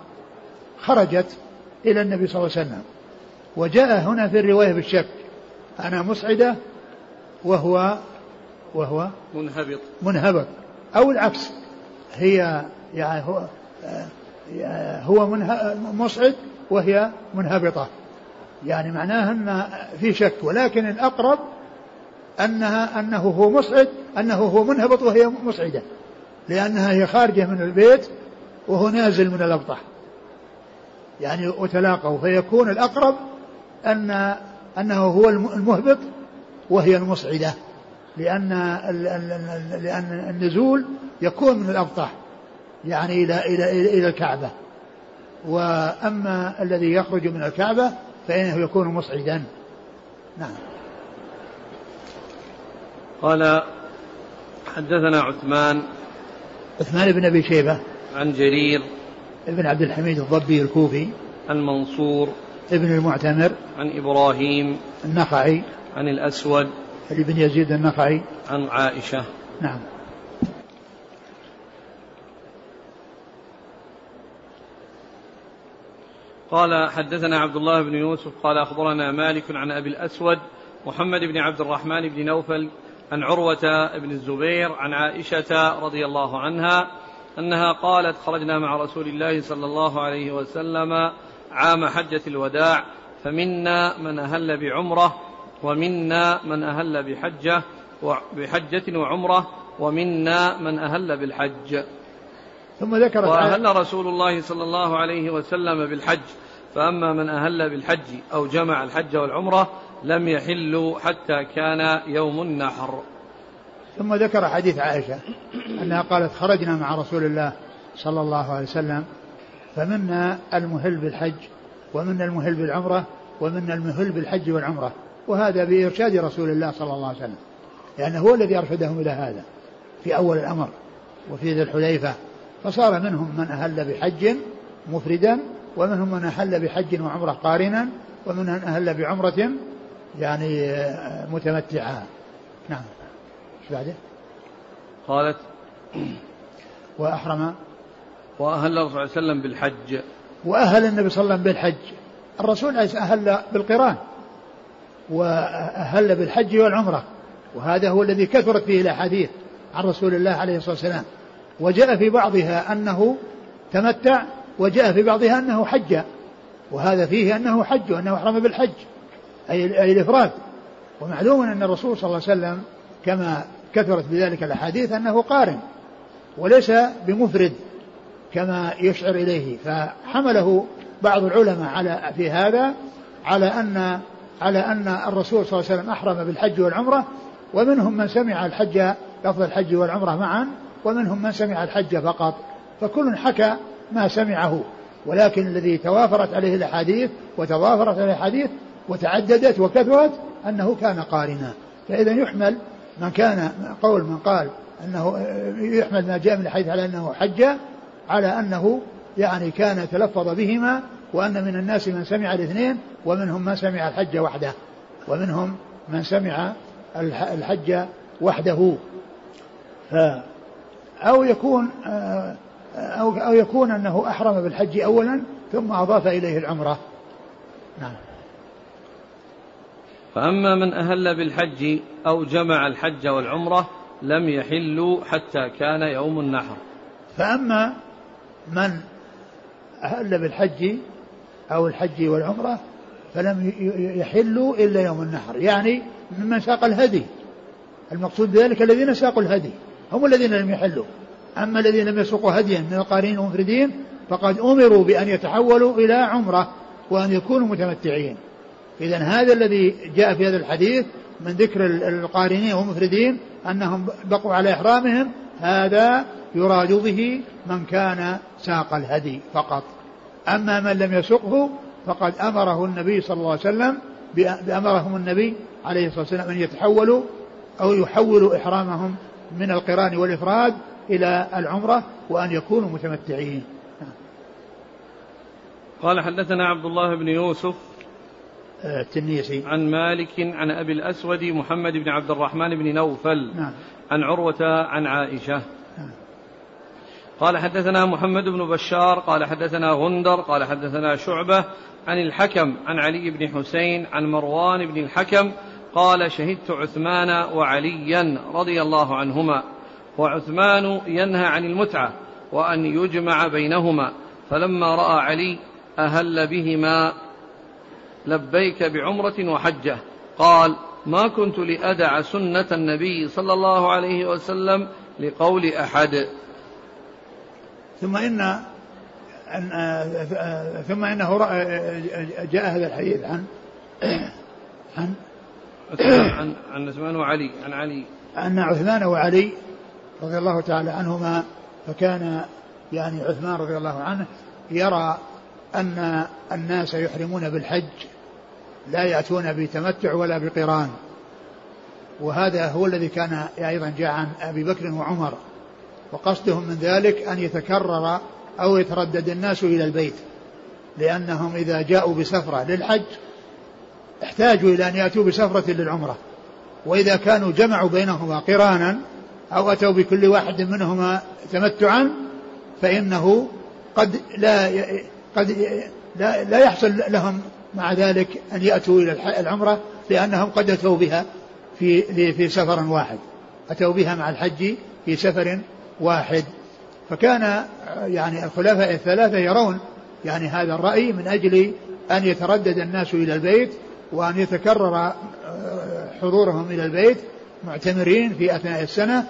خرجت إلى النبي صلى الله عليه وسلم. وجاء هنا في الرواية بالشك. أنا مسعدة وهو وهو منهبط. منهبط. أو العكس. هي يعني هو هو مسعد وهي منهبطة. يعني معناها أن في شك. ولكن الأقرب أنها أنه هو مسعد أنه هو منهبط وهي مسعدة لأنها هي خارجة من البيت وهو نازل من الأبطح. يعني وتلاقوا فيكون الأقرب أن أنه هو المهبط وهي المصعدة. لأن لأن النزول يكون من الأبطح يعني إلى إلى إلى الكعبة. وأما الذي يخرج من الكعبة فإنه يكون مصعدا. نعم. قال حدثنا عثمان عثمان بن أبي شيبة عن جرير ابن عبد الحميد الضبي الكوفي عن منصور ابن المعتمر عن إبراهيم النخعي عن الأسود ابن يزيد النخعي عن عائشة. نعم. قال حدثنا عبد الله بن يوسف قال أخبرنا مالك عن أبي الأسود محمد بن عبد الرحمن بن نوفل عن عروة بن الزبير عن عائشة رضي الله عنها أنها قالت خرجنا مع رسول الله صلى الله عليه وسلم عام حجة الوداع فمنا من أهل بعمرة ومنا من أهل بحجة بحجة وعمرة ومنا من أهل بالحج. ثم ذكر وأهل رسول الله صلى الله عليه وسلم بالحج فأما من أهل بالحج أو جمع الحج والعمرة لم يحلوا حتى كان يوم النحر. ثم ذكر حديث عائشة أنها قالت خرجنا مع رسول الله صلى الله عليه وسلم فمنا المهل بالحج ومنا المهل بالعمرة ومنا المهل بالحج والعمرة وهذا بإرشاد رسول الله صلى الله عليه وسلم لأنه هو الذي أرشدهم إلى هذا في أول الأمر وفي ذي الحليفة فصار منهم من أهل بحج مفردا ومنهم من أهل بحج وعمرة قارنا ومنهم من أهل بعمرة يعني متمتعة. نعم. إيش بعده؟ قالت وأحرم. وأهل الرسول صلى الله عليه وسلم بالحج. وأهل النبي صلى الله عليه وسلم بالحج. الرسول أهل بالقران. وأهل بالحج والعمرة. وهذا هو الذي كثرت فيه الأحاديث عن رسول الله عليه الصلاة والسلام. وجاء في بعضها أنه تمتع وجاء في بعضها أنه حج. وهذا فيه أنه حج وأنه أحرم بالحج. أي, أي الإفراد. ومعلوم أن الرسول صلى الله عليه وسلم كما كثرت بذلك الأحاديث أنه قارن وليس بمفرد كما يشعر إليه. فحمله بعض العلماء على في هذا على أن على أن الرسول صلى الله عليه وسلم أحرم بالحج والعمرة ومنهم من سمع الحج لفظ الحج والعمرة معا ومنهم من سمع الحج فقط. فكل حكى ما سمعه ولكن الذي توافرت عليه الأحاديث وتضافرت عليه الأحاديث وتعددت وكثرت أنه كان قارنا. فإذا يحمل من كان قول من قال أنه يحمل ما جاء من الحديث على أنه حج على أنه يعني كان تلفظ بهما وأن من الناس من سمع الاثنين ومنهم من سمع الحج وحده. ومنهم من سمع الحج وحده. ف أو يكون أو أو يكون أنه أحرم بالحج أولا ثم أضاف إليه العمرة. نعم. فأما من أهل بالحج أو جمع الحج والعمرة لم يحلوا حتى كان يوم النحر. فأما من أهل بالحج أو الحج والعمرة فلم يحلوا إلا يوم النحر. يعني ممن ساق الهدي. المقصود بذلك الذين ساقوا الهدي. هم الذين لم يحلوا. أما الذين لم يسوقوا هديا من القارين المفردين فقد أمروا بأن يتحولوا إلى عمرة وأن يكونوا متمتعين. إذا هذا الذي جاء في هذا الحديث من ذكر القارنين والمفردين أنهم بقوا على إحرامهم هذا يراد به من كان ساق الهدي فقط. أما من لم يسقه فقد أمره النبي صلى الله عليه وسلم بأمرهم النبي عليه الصلاة والسلام أن يتحولوا أو يحولوا إحرامهم من القران والإفراد إلى العمرة وأن يكونوا متمتعين. قال حدثنا عبد الله بن يوسف التنيسي. عن مالك عن أبي الأسود محمد بن عبد الرحمن بن نوفل نعم. عن عروة عن عائشة. نعم. قال حدثنا محمد بن بشار قال حدثنا غندر قال حدثنا شعبة عن الحكم عن علي بن حسين عن مروان بن الحكم قال شهدت عثمان وعليا رضي الله عنهما وعثمان ينهى عن المتعة وأن يجمع بينهما فلما رأى علي أهل بهما لبيك بعمرة وحجة. قال ما كنت لأدع سنة النبي صلى الله عليه وسلم لقول أحد. ثم إن ثم إنه جاء هذا الحديث عن عن عن عن عثمان وعلي عن علي. أن عثمان وعلي رضي الله تعالى عنهما فكان يعني عثمان رضي الله عنه يرى أن الناس يحرمون بالحج لا يأتون بتمتع ولا بقران. وهذا هو الذي كان أيضا جاء عن أبي بكر وعمر. وقصدهم من ذلك أن يتكرر أو يتردد الناس إلى البيت. لأنهم إذا جاءوا بسفرة للحج احتاجوا إلى أن يأتوا بسفرة للعمرة. وإذا كانوا جمعوا بينهما قرانا أو أتوا بكل واحد منهما تمتعا فإنه قد لا قد لا, لا يحصل لهم مع ذلك أن يأتوا إلى العمرة لأنهم قد أتوا بها في في سفر واحد. أتوا بها مع الحج في سفر واحد. فكان يعني الخلفاء الثلاثة يرون يعني هذا الرأي من أجل أن يتردد الناس إلى البيت وأن يتكرر آه، حضورهم إلى البيت معتمرين في أثناء السنة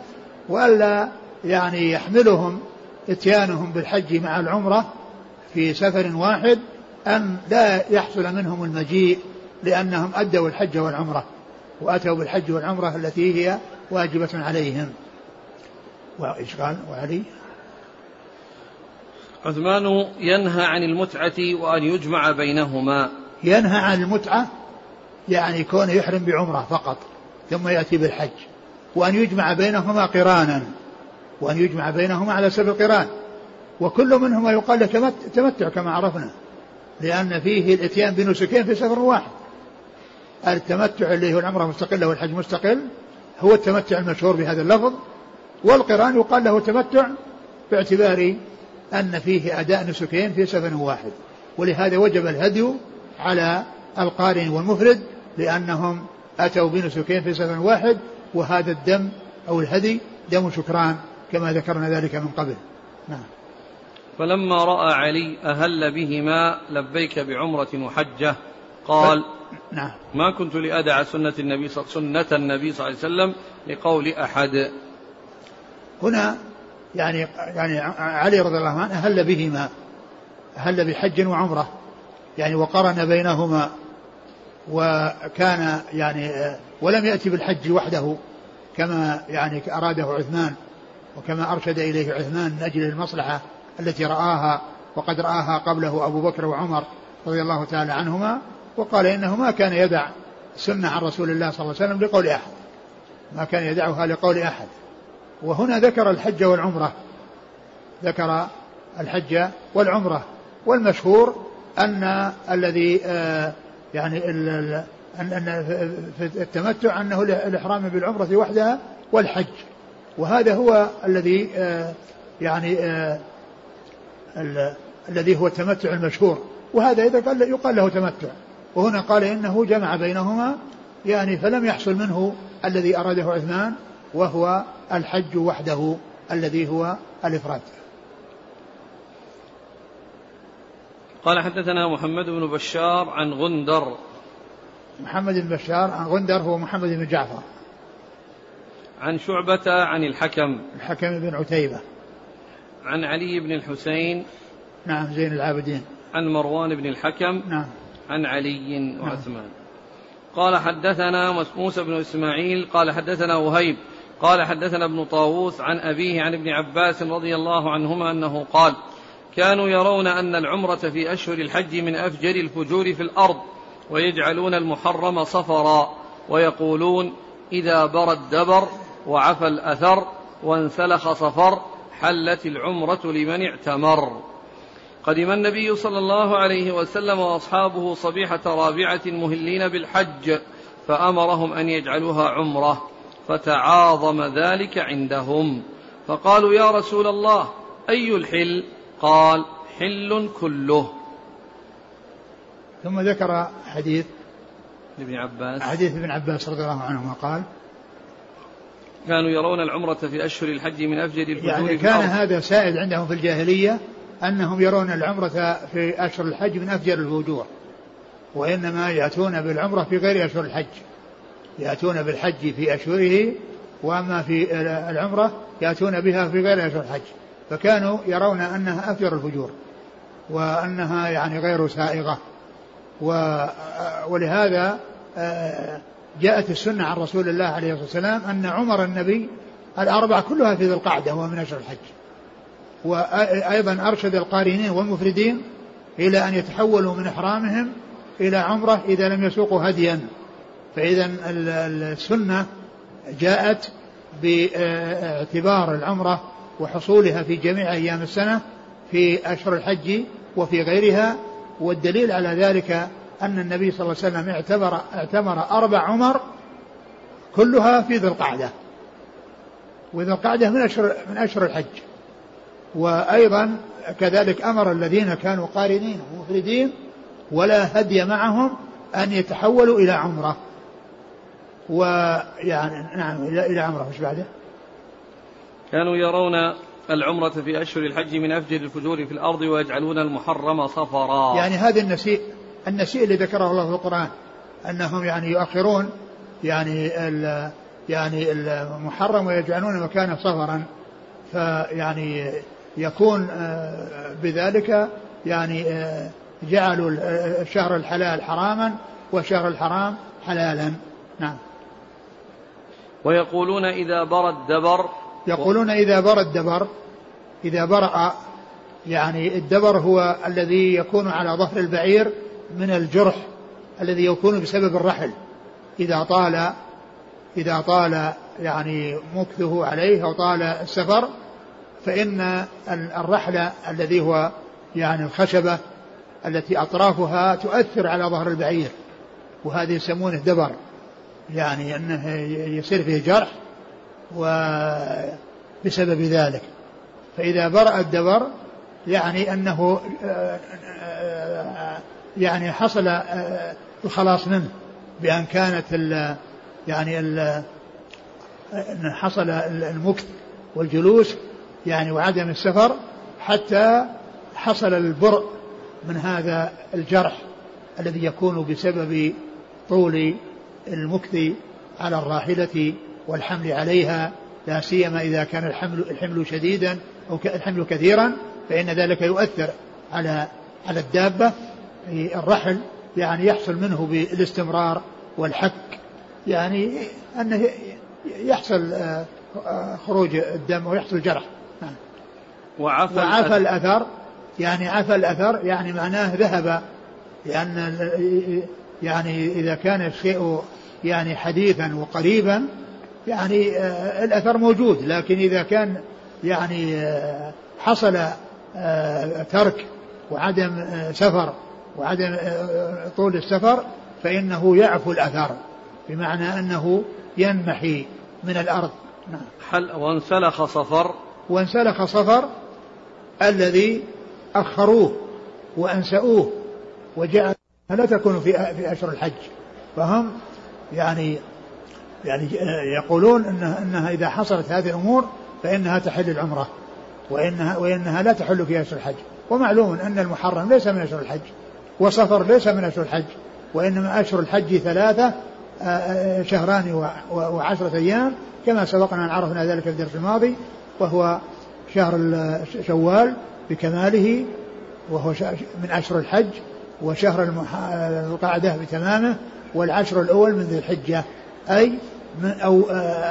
وألا يعني يحملهم إتيانهم بالحج مع العمرة في سفر واحد أن لا يحصل منهم المجيء لأنهم أدوا الحج والعمرة وأتوا بالحج والعمرة التي هي واجبة عليهم. وإيش قال وعلي؟ عثمان ينهى عن المتعة وأن يجمع بينهما. ينهى عن المتعة يعني كونه يحرم بعمرة فقط ثم يأتي بالحج. وأن يجمع بينهما قرانا وأن يجمع بينهما على سبيل القران وكل منهما يقال له تمتع كما عرفنا. لأن فيه الإتيان بنسكين في سفر واحد. التمتع اللي هو العمرة مستقلة والحج مستقل هو التمتع المشهور بهذا اللفظ. والقرآن يقال له تمتع باعتبار أن فيه أداء نسكين في سفر واحد. ولهذا وجب الهدي على القارن والمفرد لأنهم أتوا بنسكين في سفر واحد وهذا الدم أو الهدي دم شكران كما ذكرنا ذلك من قبل. نعم. فلما رأى علي أهل بهما لبيك بعمرة وحجة قال نعم. ما كنت لأدع سنة النبي سنة النبي صلى الله عليه وسلم لقول أحد. هنا يعني يعني علي رضي الله عنه أهل بهما أهل بحج وعمرة يعني وقرن بينهما وكان يعني ولم يأتي بالحج وحده كما يعني أراده عثمان وكما أرشد إليه عثمان من أجل المصلحة. التي رآها وقد رآها قبله أبو بكر وعمر رضي الله تعالى عنهما وقال إنه ما كان يدع سنة عن رسول الله صلى الله عليه وسلم لقول أحد. ما كان يدعها لقول أحد. وهنا ذكر الحج والعمرة. ذكر الحج والعمرة. والمشهور أن الذي آه، يعني أن في التمتع أنه الإحرام بالعمرة وحدها والحج. وهذا هو الذي آه، يعني آه، الذي هو التمتع المشهور. وهذا إذا قال يقال له تمتع. وهنا قال إنه جمع بينهما يعني فلم يحصل منه الذي أراده عثمان وهو الحج وحده الذي هو الإفراد. قال حدثنا محمد بن بشار عن غندر. محمد بن بشار عن غندر هو محمد بن جعفر. عن شعبة عن الحكم. الحكم بن عتيبة. عن علي بن الحسين نعم زين العابدين. عن مروان بن الحكم نعم. عن علي وعثمان. قال حدثنا موسى بن إسماعيل قال حدثنا وهيب قال حدثنا ابن طاووس عن أبيه عن ابن عباس رضي الله عنهما أنه قال كانوا يرون أن العمرة في أشهر الحج من أفجر الفجور في الأرض ويجعلون المحرم صفرا ويقولون إذا برى الدبر وعفى الأثر وانسلخ صفر حلت العمرة لمن اعتمر. قدم النبي صلى الله عليه وسلم وأصحابه صبيحة رابعة مهلين بالحج فأمرهم أن يجعلوها عمرة فتعاظم ذلك عندهم. فقالوا يا رسول الله أي الحل؟ قال حل كله. ثم ذكر حديث ابن عباس. حديث ابن عباس رضي الله عنهما قال كانوا يرون العمرة في أشهر الحج من أفجد الفجور يعني كان هذا سائد عندهم في الجاهلية أنهم يرون العمرة في أشهر الحج من أفجر الفجور وإنما يأتون بالعمرة في غير أشهر الحج. يأتون بالحج في أشهره وأما في العمرة يأتون بها في غير أشهر الحج. فكانوا يرون أنها أفجر الفجور وأنها يعني غير سائغة. ولهذا آه، جاءت السنة عن رسول الله عليه الصلاة والسلام أن عمر النبي الأربع كلها في ذي القعدة وهو من أشهر الحج. وأيضا أرشد القارنين والمفردين إلى أن يتحولوا من إحرامهم إلى عمرة إذا لم يسوقوا هديا. فإذا السنة جاءت باعتبار العمرة وحصولها في جميع أيام السنة في أشهر الحج وفي غيرها والدليل على ذلك أن النبي صلى الله عليه وسلم اعتبر اعتمر أربع عمر كلها في ذي القعدة. وذي القعدة من أشهر من أشهر الحج. وأيضا كذلك أمر الذين كانوا قارنين ومفردين ولا هدي معهم أن يتحولوا إلى عمرة. ويعني نعم إلى عمرة. مش بعده؟ كانوا يرون العمرة في أشهر الحج من أفجر الفجور في الأرض ويجعلون المحرم صفرا. يعني هذا النسيء النسيء اللي ذكره الله في القرآن أنهم يعني يؤخرون يعني ال يعني المحرم ويجعلون مكانه صفرا فيعني يكون آه، بذلك يعني آه، جعلوا الشهر الحلال حراما والشهر الحرام حلالا. نعم. ويقولون إذا برى الدبر. يقولون إذا برى الدبر إذا برأ يعني الدبر هو الذي يكون على ظهر البعير من الجرح الذي يكون بسبب الرحل. إذا طال إذا طال يعني مكثه عليه أو طال السفر فإن الرحل الذي هو يعني الخشبة التي أطرافها تؤثر على ظهر البعير. وهذه يسمونه دبر. يعني أنه يصير فيه جرح وبسبب ذلك. فإذا برأ الدبر يعني أنه يعني حصل الخلاص منه بأن كانت ال يعني ال حصل المكث والجلوس يعني وعدم السفر حتى حصل البرء من هذا الجرح الذي يكون بسبب طول المكث على الراحلة والحمل عليها لا سيما إذا كان الحمل الحمل شديدا أو الحمل كثيرا فإن ذلك يؤثر على على الدابة. الرحل يعني يحصل منه بالاستمرار والحك يعني أنه يحصل آه، خروج الدم ويحصل جرح. وعفى, وعفى الأثر. يعني عفى الأثر يعني معناه ذهب لأن يعني إذا كان الشيء يعني حديثا وقريبا يعني آه، الأثر موجود. لكن إذا كان يعني آه، حصل ترك وعدم سفر وعدم طول السفر فإنه يعفو الأثر بمعنى أنه ينمحي من الأرض. نعم. حل وانسلخ صفر. وانسلخ صفر الذي أخروه وأنسأوه وجعل لا تكون في في أشهر الحج. فهم يعني يعني يقولون إنها, إنها إذا حصلت هذه الأمور فإنها تحل العمرة وإنها وإنها لا تحل في أشهر الحج. ومعلوم أن المحرم ليس من أشهر الحج. وصفر ليس من أشهر الحج وإنما أشهر الحج ثلاثة شهران وعشرة أيام كما سبقنا أن عرفنا ذلك في الدرس الماضي وهو شهر شوال بكماله وهو من أشهر الحج وشهر القعدة بتمامه والعشر الأول من ذي الحجة. أي من أو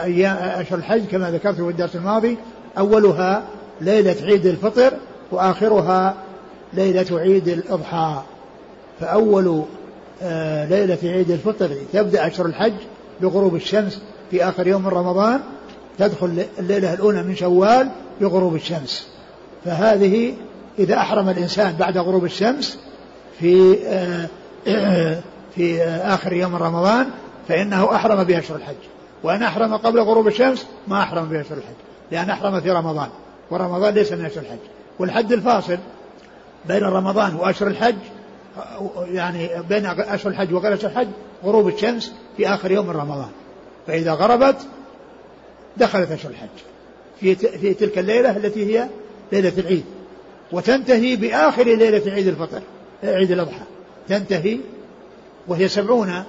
أيام أشهر الحج كما ذكرت في الدرس الماضي أولها ليلة عيد الفطر وآخرها ليلة عيد الأضحى. فأول آه، ليلة عيد الفطر تبدأ أشهر الحج بغروب الشمس في آخر يوم من رمضان تدخل الليلة الأولى من شوال بغروب الشمس. فهذه إذا أحرم الإنسان بعد غروب الشمس في آه، *clears throat* في آخر يوم رمضان فإنه أحرم بأشهر الحج. وأن أحرم قبل غروب الشمس ما أحرم بأشهر الحج لأن أحرم في رمضان ورمضان ليس من أشهر الحج. والحد الفاصل بين رمضان وأشهر الحج يعني بين أشهر الحج أشهر الحج غروب الشمس في آخر يوم من رمضان. فإذا غربت دخلت أشهر الحج. في في تلك الليلة التي هي ليلة العيد. وتنتهي بآخر ليلة عيد الفطر عيد الأضحى. تنتهي وهي سبعون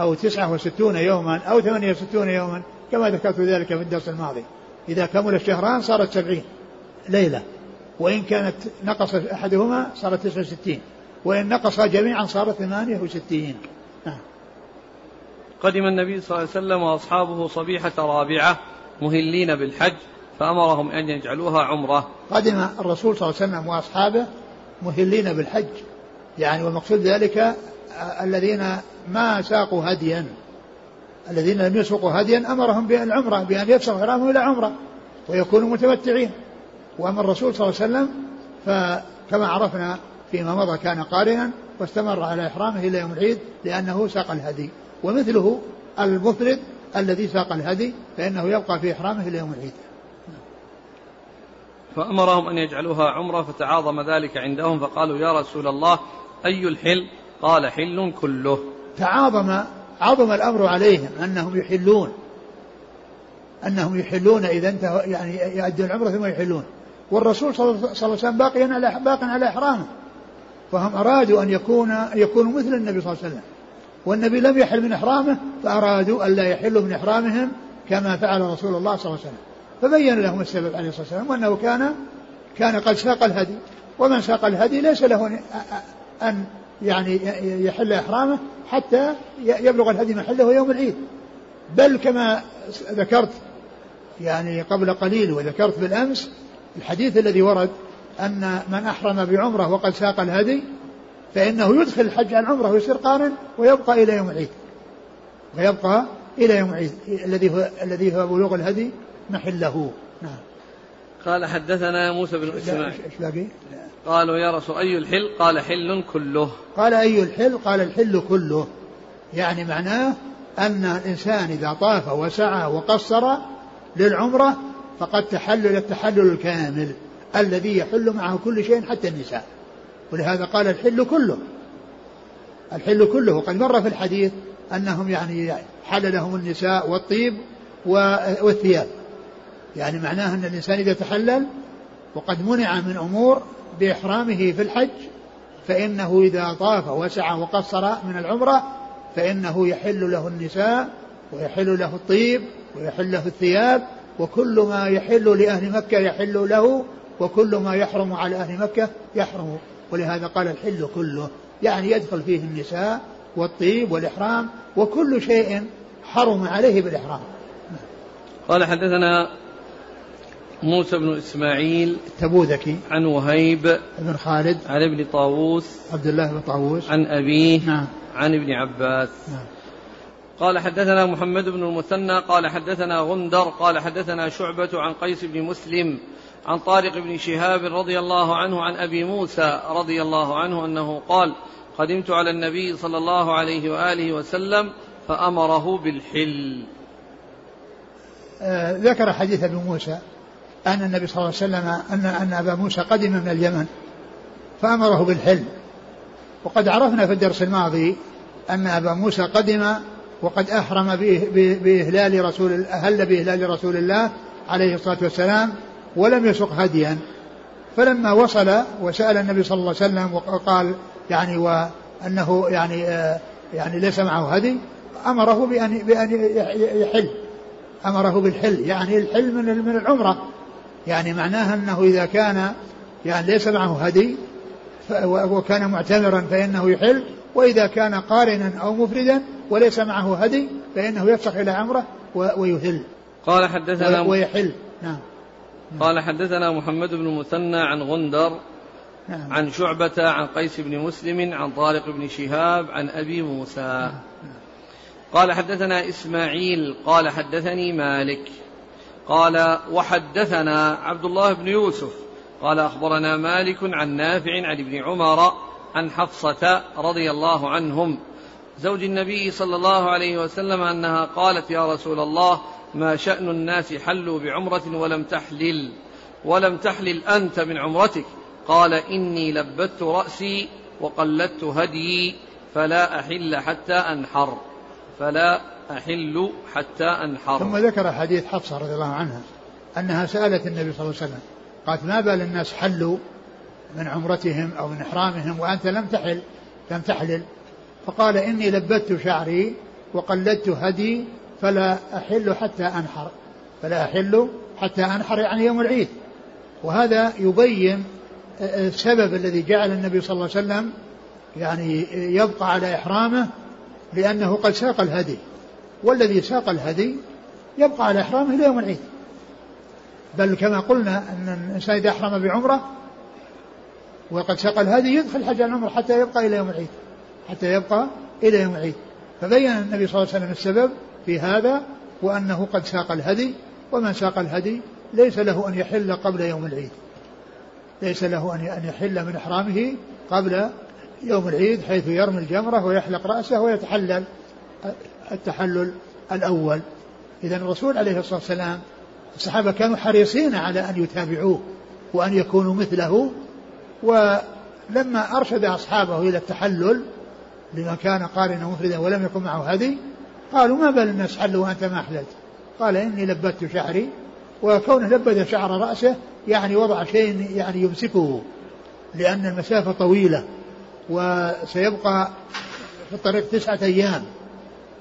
أو تسعة وستون يوما أو ثمانية وستون يوما كما ذكرت ذلك في الدرس الماضي. إذا كمل الشهران صارت سبعين ليلة. وإن كانت نقص أحدهما صارت تسعة وستين. وإن نقص جميعا صارت ثمانية وستين. نعم. قدم النبي صلى الله عليه وسلم وأصحابه صبيحة رابعة مهلين بالحج فأمرهم أن يجعلوها عمرة. قدم الرسول صلى الله عليه وسلم وأصحابه مهلين بالحج. يعني والمقصود ذلك الذين ما ساقوا هديا. الذين لم يسوقوا هديا أمرهم بالعمره بأن يفسخوا حرامهم إلى عمرة ويكونوا متمتعين. وأما الرسول صلى الله عليه وسلم فكما عرفنا فيما مضى كان قارنا واستمر على إحرامه إلى يوم العيد لأنه ساق الهدي ومثله المفرد الذي ساق الهدي فإنه يبقى في إحرامه إلى يوم العيد. فأمرهم أن يجعلوها عمرة فتعاظم ذلك عندهم فقالوا يا رسول الله أي الحل؟ قال حل كله. تعاظم عظم الأمر عليهم أنهم يحلون أنهم يحلون إذا انتهوا يعني يؤدون العمره ثم يحلون والرسول صلى الله عليه وسلم باقيا على باق على إحرامه فهم أرادوا أن يكون يكونوا مثل النبي صلى الله عليه وسلم. والنبي لم يحل من إحرامه فأرادوا الا يحلوا من إحرامهم كما فعل رسول الله صلى الله عليه وسلم. فبين لهم السبب عليه الصلاة والسلام وأنه كان كان قد ساق الهدي. ومن ساق الهدي ليس له أن يعني يحل إحرامه حتى يبلغ الهدي محله يوم العيد. بل كما ذكرت يعني قبل قليل وذكرت بالأمس الحديث الذي ورد أن من أحرم بعمرة وقد ساق الهدي فإنه يدخل الحج عن عمره ويصير قارن ويبقى إلى يوم العيد. ويبقى إلى يوم العيد. الذي هو الذي هو بلوغ الهدي محله. نعم. قال حدثنا موسى بن إسماعيل. إيش باقي؟ قالوا يا رسول أي الحل؟ قال حل كله. قال أي الحل؟ قال الحل كله. يعني معناه أن الإنسان إذا طاف وسعى وقصر للعمرة فقد تحلل التحلل الكامل. الذي يحل معه كل شيء حتى النساء. ولهذا قال الحل كله. الحل كله. وقد مر في الحديث أنهم يعني حل لهم النساء والطيب والثياب. يعني معناه أن الإنسان إذا تحلل وقد منع من أمور بإحرامه في الحج فإنه إذا طاف وسعى وقصر من العمرة فإنه يحل له النساء ويحل له الطيب ويحل له الثياب وكل ما يحل لأهل مكة يحل له وكل ما يحرم على أهل مكة يحرم ولهذا قال الحل كله يعني يدخل فيه النساء والطيب والإحرام وكل شيء حرم عليه بالإحرام. قال حدثنا موسى بن إسماعيل التبوذكي عن وهيب بن خالد عن ابن طاووس عبد الله بن طاووس عن أبيه نعم. عن ابن عباس. نعم. قال حدثنا محمد بن المثنى قال حدثنا غندر قال حدثنا شعبة عن قيس بن مسلم عن طارق بن شهاب رضي الله عنه عن أبي موسى رضي الله عنه أنه قال قدمت على النبي صلى الله عليه وآله وسلم فأمره بالحل. آه ذكر حديث أبي موسى أن النبي صلى الله عليه وسلم أن أن أبا موسى قدم من اليمن فأمره بالحل. وقد عرفنا في الدرس الماضي أن أبا موسى قدم وقد أحرم بإهلال رسول أهل بإهلال رسول الله عليه الصلاة والسلام ولم يسق هديا. فلما وصل وسأل النبي صلى الله عليه وسلم وقال يعني وأنه يعني آه يعني ليس معه هدي أمره بأن بأن يحل. أمره بالحل يعني الحل من من العمرة. يعني معناها أنه إذا كان يعني ليس معه هدي وكان معتمرا فإنه يحل. وإذا كان قارنا أو مفردا وليس معه هدي فإنه يفسخ إلى عمرة ويهل. قال حدثنا ويحل. نعم. قال حدثنا محمد بن مثنى عن غندر نعم. عن شعبة عن قيس بن مسلم عن طارق بن شهاب عن أبي موسى نعم. قال حدثنا إسماعيل قال حدثني مالك قال وحدثنا عبد الله بن يوسف قال أخبرنا مالك عن نافع عن ابن عمر عن حفصة رضي الله عنهم زوج النبي صلى الله عليه وسلم أنها قالت يا رسول الله ما شأن الناس حلوا بعمرة ولم تحلل ولم تحلل أنت من عمرتك. قال إني لبت رأسي وقلدت هديي فلا أحل حتى أنحر. فلا أحل حتى أنحر. ثم ذكر حديث حفصة رضي الله عنها أنها سألت النبي صلى الله عليه وسلم قالت ما بال الناس حلوا من عمرتهم أو من إحرامهم وأنت لم تحل لم تحلل؟ فقال إني لبت شعري وقلدت هدي فلا أحل حتى أنحر. فلا أحل حتى أنحر يعني يوم العيد. وهذا يبين السبب الذي جعل النبي صلى الله عليه وسلم يعني يبقى على إحرامه لأنه قد ساق الهدي. والذي ساق الهدي يبقى على إحرامه إلى يوم العيد. بل كما قلنا أن الإنسان إذا أحرم بعمرة وقد ساق الهدي يدخل حج العمرة حتى يبقى إلى يوم العيد. حتى يبقى إلى يوم العيد. فبين النبي صلى الله عليه وسلم السبب في هذا وأنه قد ساق الهدي ومن ساق الهدي ليس له أن يحل قبل يوم العيد. ليس له أن يحل من إحرامه قبل يوم العيد حيث يرمي الجمرة ويحلق رأسه ويتحلل التحلل الأول. إذا الرسول عليه الصلاة والسلام الصحابة كانوا حريصين على أن يتابعوه وأن يكونوا مثله ولما أرشد أصحابه إلى التحلل لمن كان قارنا مفردا ولم يكن معه هدي قالوا ما بال الناس حلوا وأنت ما أحللت قال إني لبت شعري وكونه لبد شعر رأسه يعني وضع شيء يعني يمسكه لأن المسافة طويلة وسيبقى في الطريق تسعة أيام.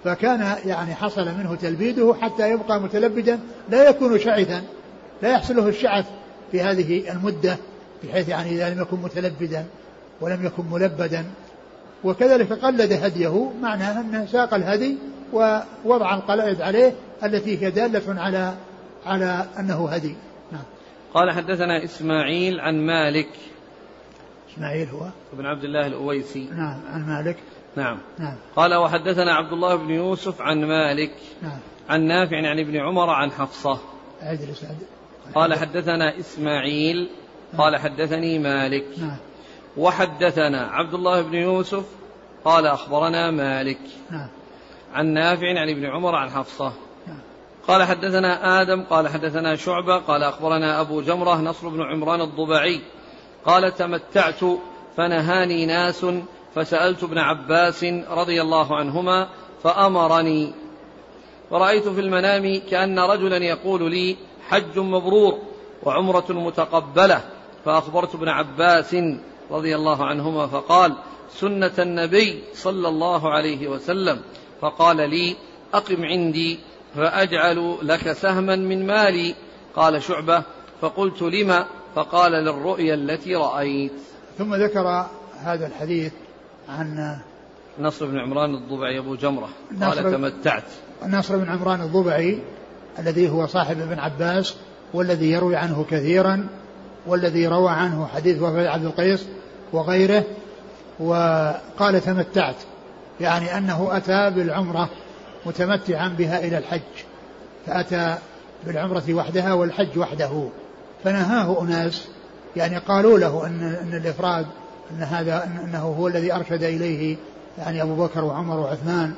فكان يعني حصل منه تلبيده حتى يبقى متلبدا لا يكون شعثا لا يحصل له الشعث في هذه المدة بحيث يعني إذا لم يكن متلبدا ولم يكن ملبدا. وكذلك قلد هديه معناه أنه ساق الهدي ووضع القلائد عليه التي هي دالة على على أنه هدي. نعم. قال حدثنا إسماعيل عن مالك. إسماعيل هو؟ ابن عبد الله الأويسي. نعم عن مالك. نعم. نعم. قال وحدثنا عبد الله بن يوسف عن مالك. نعم. عن نافع عن ابن عمر عن حفصة. أجلس قال حدثنا إسماعيل. نعم. قال حدثني مالك. نعم. وحدثنا عبد الله بن يوسف. قال أخبرنا مالك. نعم. عن نافع عن ابن عمر عن حفصة. قال حدثنا آدم قال حدثنا شعبة قال أخبرنا أبو جمرة نصر بن عمران الضبعي. قال تمتعت فنهاني ناس فسألت ابن عباس رضي الله عنهما فأمرني. ورأيت في المنام كأن رجلا يقول لي حج مبرور وعمرة متقبلة. فأخبرت ابن عباس رضي الله عنهما فقال سنة النبي صلى الله عليه وسلم فقال لي أقم عندي فأجعل لك سهما من مالي. قال شعبة فقلت لما فقال للرؤيا التي رأيت. ثم ذكر هذا الحديث عن نصر بن عمران الضبعي أبو جمرة. قال تمتعت. نصر بن عمران الضبعي الذي هو صاحب ابن عباس والذي يروي عنه كثيرا والذي روى عنه حديث وفاة عبد القيس وغيره وقال تمتعت. يعني أنه أتى بالعمرة متمتعا بها إلى الحج فأتى بالعمرة وحدها والحج وحده فنهاه أناس يعني قالوا له أن, أن الإفراد أن هذا أنه هو الذي أرشد إليه يعني أبو بكر وعمر وعثمان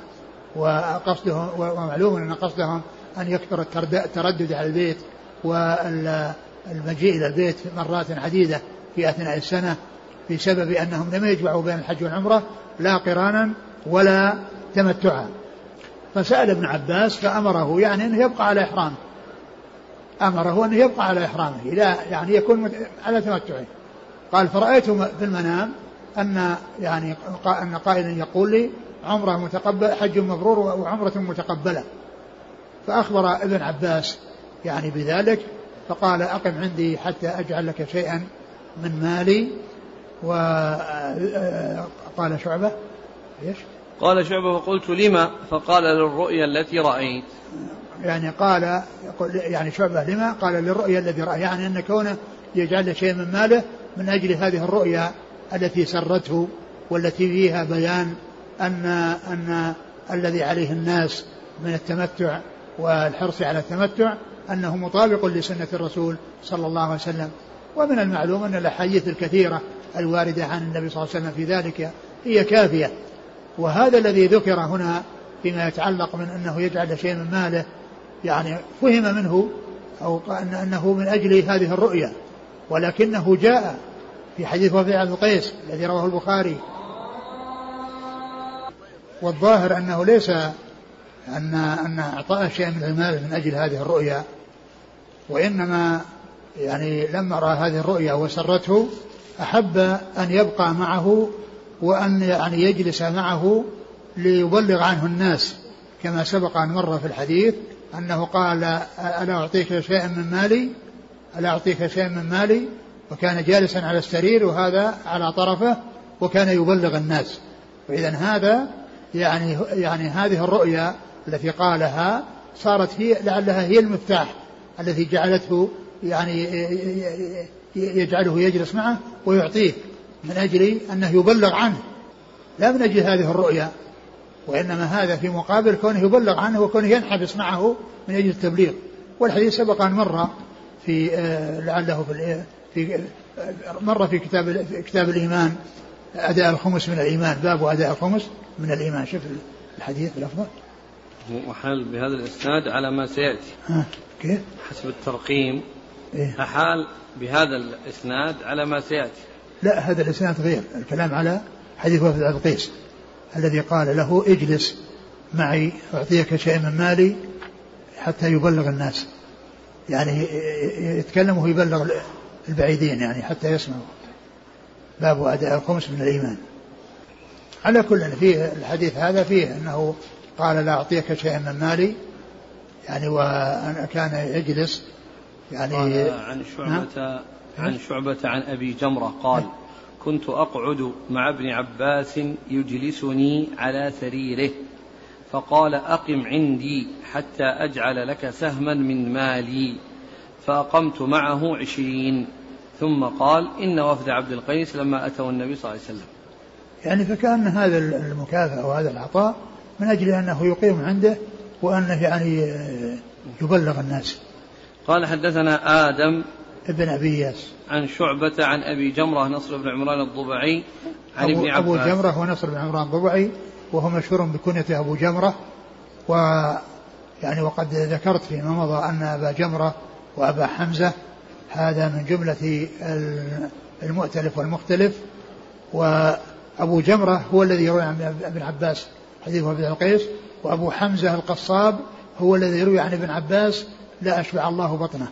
وقصدهم ومعلوم أن قصدهم أن يكثر التردد على البيت والمجيء إلى البيت مرات عديدة في أثناء السنة بسبب أنهم لم يجمعوا بين الحج والعمرة لا قرانا ولا تمتعا. فسأل ابن عباس فأمره يعني أنه يبقى على إحرامه. أمره أنه يبقى على إحرامه لا يعني يكون على تمتعه. قال فرأيت في المنام أن يعني أن قائلا يقول لي عمرة متقبل حج مبرور وعمرة متقبلة. فأخبر ابن عباس يعني بذلك فقال أقم عندي حتى أجعل لك شيئا من مالي. وقال شعبة إيش؟ قال شعبة فقلت لما؟ فقال للرؤيا التي رأيت. يعني قال يعني شعبة لما؟ قال للرؤيا الذي رأى. يعني أن كونه يجعل شيء من ماله من أجل هذه الرؤيا التي سرته والتي فيها بيان أن أن الذي عليه الناس من التمتع والحرص على التمتع أنه مطابق لسنة الرسول صلى الله عليه وسلم. ومن المعلوم أن الأحاديث الكثيرة الواردة عن النبي صلى الله عليه وسلم في ذلك هي كافية. وهذا الذي ذكر هنا فيما يتعلق من أنه يجعل شيء من ماله يعني فهم منه أو أنه من أجل هذه الرؤيا ولكنه جاء في حديث وفي بن قيس الذي رواه البخاري. والظاهر أنه ليس أن أن أعطاه شيء من المال من أجل هذه الرؤيا وإنما يعني لما رأى هذه الرؤيا وسرته أحب أن يبقى معه وأن يعني يجلس معه ليبلغ عنه الناس كما سبق أن مر في الحديث أنه قال ألا أعطيك شيئا من مالي؟ ألا أعطيك شيئا من مالي؟ وكان جالسا على السرير وهذا على طرفه وكان يبلغ الناس. فإذا هذا يعني يعني هذه الرؤيا التي قالها صارت هي لعلها هي المفتاح الذي جعلته يعني يجعله يجلس معه ويعطيه. من أجل أنه يبلغ عنه. لا من أجل هذه الرؤيا. وإنما هذا في مقابل كونه يبلغ عنه وكونه ينحبس معه من أجل التبليغ. والحديث سبق أن مر في آه، لعله في في آه، مر في كتاب كتاب الإيمان أداء الخمس من الإيمان. باب أداء الخمس من الإيمان. شوف الحديث الأفضل. وحال بهذا الإسناد على ما سيأتي. كيف؟ حسب الترقيم. إيه؟ أحال بهذا الإسناد على ما سيأتي. لا هذا الإسناد غير. الكلام على حديث وفد عبد القيس الذي قال له اجلس معي أعطيك شيء من مالي حتى يبلغ الناس. يعني يتكلم ويبلغ البعيدين يعني حتى يسمعوا باب أداء الخمس من الإيمان. على كل فيه الحديث هذا فيه أنه قال لا أعطيك شيئا من مالي يعني وأن كان يجلس يعني عن شعبة عن شعبة عن أبي جمرة قال كنت أقعد مع ابن عباس يجلسني على سريره. فقال أقم عندي حتى أجعل لك سهما من مالي. فأقمت معه عشرين. ثم قال إن وفد عبد القيس لما أتوا النبي صلى الله عليه وسلم. يعني فكأن هذا المكافأة وهذا العطاء من أجل أنه يقيم عنده وأنه يعني يبلغ الناس. قال حدثنا آدم ابن أبي إياس عن شعبة عن أبي جمرة نصر بن عمران الضبعي عن ابن عباس. أبو جمرة ونصر بن عمران الضبعي وهو مشهور بكنيته أبو جمرة و يعني وقد ذكرت فيما مضى أن أبا جمرة وأبا حمزة هذا من جملة المؤتلف والمختلف وأبو جمرة هو الذي يروي عن ابن عباس حديث ابن القيس وأبو حمزة القصاب هو الذي يروي عن ابن عباس لا أشبع الله بطنه.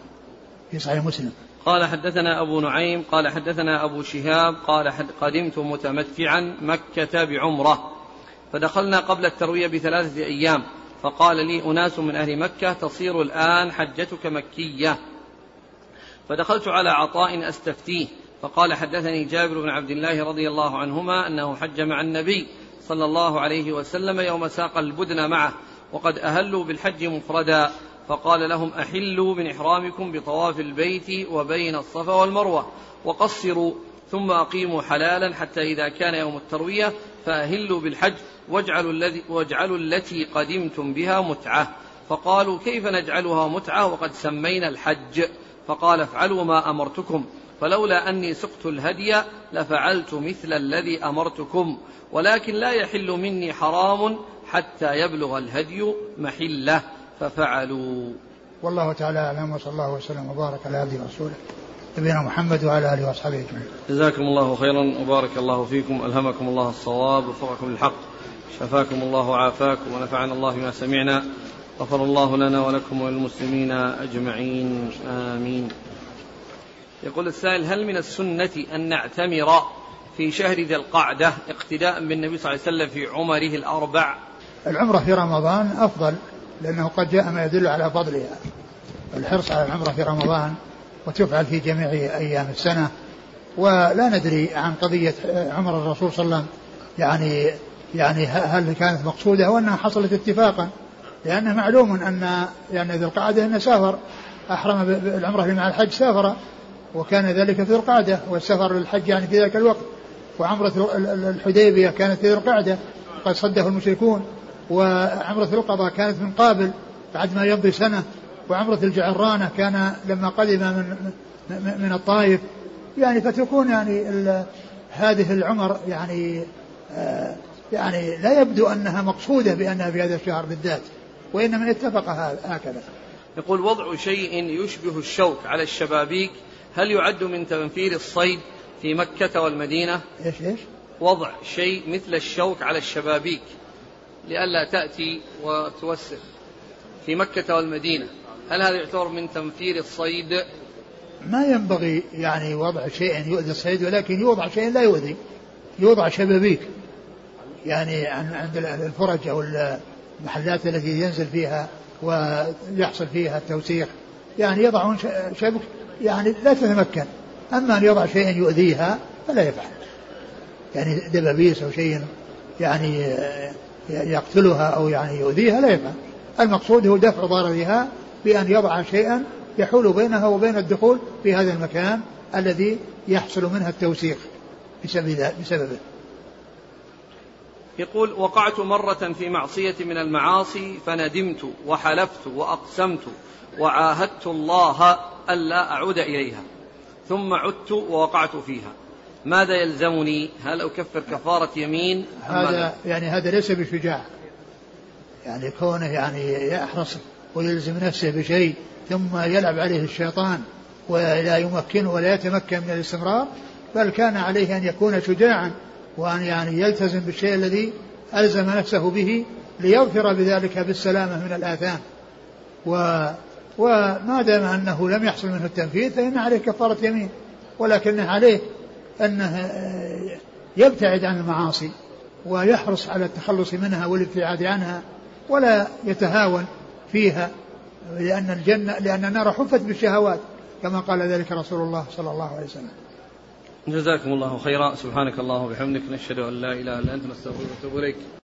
في صحيح مسلم. قال حدثنا أبو نعيم قال حدثنا أبو شهاب قال قدمت متمتعا مكة بعمرة. فدخلنا قبل التروية بثلاثة أيام. فقال لي أناس من أهل مكة تصير الآن حجتك مكية. فدخلت على عطاء أستفتيه. فقال حدثني جابر بن عبد الله رضي الله عنهما أنه حج مع النبي صلى الله عليه وسلم يوم ساق البدن معه. وقد أهلوا بالحج مفردا. فقال لهم أحلوا من إحرامكم بطواف البيت وبين الصفا والمروة وقصروا ثم أقيموا حلالا حتى إذا كان يوم التروية فأهلوا بالحج واجعلوا, الذي واجعلوا التي قدمتم بها متعة. فقالوا كيف نجعلها متعة وقد سمينا الحج؟ فقال افعلوا ما أمرتكم فلولا أني سقت الهدي لفعلت مثل الذي أمرتكم ولكن لا يحل مني حرام حتى يبلغ الهدي محلة. ففعلوا والله تعالى أعلم وصلى الله وسلم وبارك على عبده ورسوله نبينا محمد وعلى آله وأصحابه أجمعين. جزاكم الله خيرا وبارك الله فيكم ألهمكم الله الصواب ووفقكم للحق شفاكم الله وعافاكم ونفعنا الله بما سمعنا غفر الله لنا ولكم وللمسلمين أجمعين آمين. يقول السائل هل من السنة أن نعتمر في شهر ذي القعدة اقتداء بالنبي صلى الله عليه وسلم في عمره الأربع العمرة في رمضان أفضل لأنه قد جاء ما يدل على فضلها الحرص على العمرة في رمضان وتفعل في جميع أيام السنة. ولا ندري عن قضية عمر الرسول صلى الله عليه وسلم. يعني يعني هل كانت مقصودة أو أنها حصلت اتفاقا. لأنه معلوم أن يعني ذي القعدة أنه سافر. أحرم بالعمرة مع الحج سافر. وكان ذلك في القعدة. والسفر للحج يعني في ذلك الوقت. وعمرة الحديبية كانت في القعدة. قد صده المشركون. وعمرة القضاء كانت من قابل بعد ما يمضي سنة وعمرة الجعرانة كان لما قدم من من الطائف يعني فتكون يعني هذه العمر يعني آه يعني لا يبدو أنها مقصودة بأنها في هذا الشهر بالذات وإنما اتفق هكذا. يقول وضع شيء يشبه الشوك على الشبابيك هل يعد من تنفير الصيد في مكة والمدينة؟ إيش إيش؟ وضع شيء مثل الشوك على الشبابيك لئلا تأتي وتوسخ في مكة والمدينة. هل هذا يعتبر من تنفير الصيد؟ ما ينبغي يعني وضع شيء يؤذي الصيد ولكن يوضع شيء لا يؤذي يوضع شبابيك. يعني عند الفرج أو المحلات التي ينزل فيها ويحصل فيها التوسيخ. يعني يضعون شبك يعني لا تتمكن. أما أن يضع شيئا يؤذيها فلا يفعل. يعني دبابيس أو شيء يعني يقتلها أو يعني يؤذيها لا يفعل المقصود هو دفع ضررها بأن يضع شيئا يحول بينها وبين الدخول في هذا المكان الذي يحصل منها التوسيخ بسببه. يقول وقعت مرة في معصية من المعاصي فندمت وحلفت وأقسمت وعاهدت الله ألا أعود إليها ثم عدت ووقعت فيها. ماذا يلزمني؟ هل أكفر كفارة يمين هذا يعني هذا ليس بشجاع. يعني كونه يعني يحرص ويلزم نفسه بشيء ثم يلعب عليه الشيطان ولا يمكنه ولا يتمكن من الاستمرار بل كان عليه أن يكون شجاعا وأن يعني يلتزم بالشيء الذي ألزم نفسه به ليغفر بذلك بالسلامة من الآثام. و وما دام أنه لم يحصل منه التنفيذ فإن عليه كفارة يمين ولكنه عليه أنه يبتعد عن المعاصي ويحرص على التخلص منها والابتعاد عنها ولا يتهاون فيها لأن الجنة لأن النار حفت بالشهوات كما قال ذلك رسول الله صلى الله عليه وسلم. جزاكم الله خيرا. سبحانك اللهم وبحمدك نشهد أن لا إله إلا أنت نستغفرك ونتوب إليك.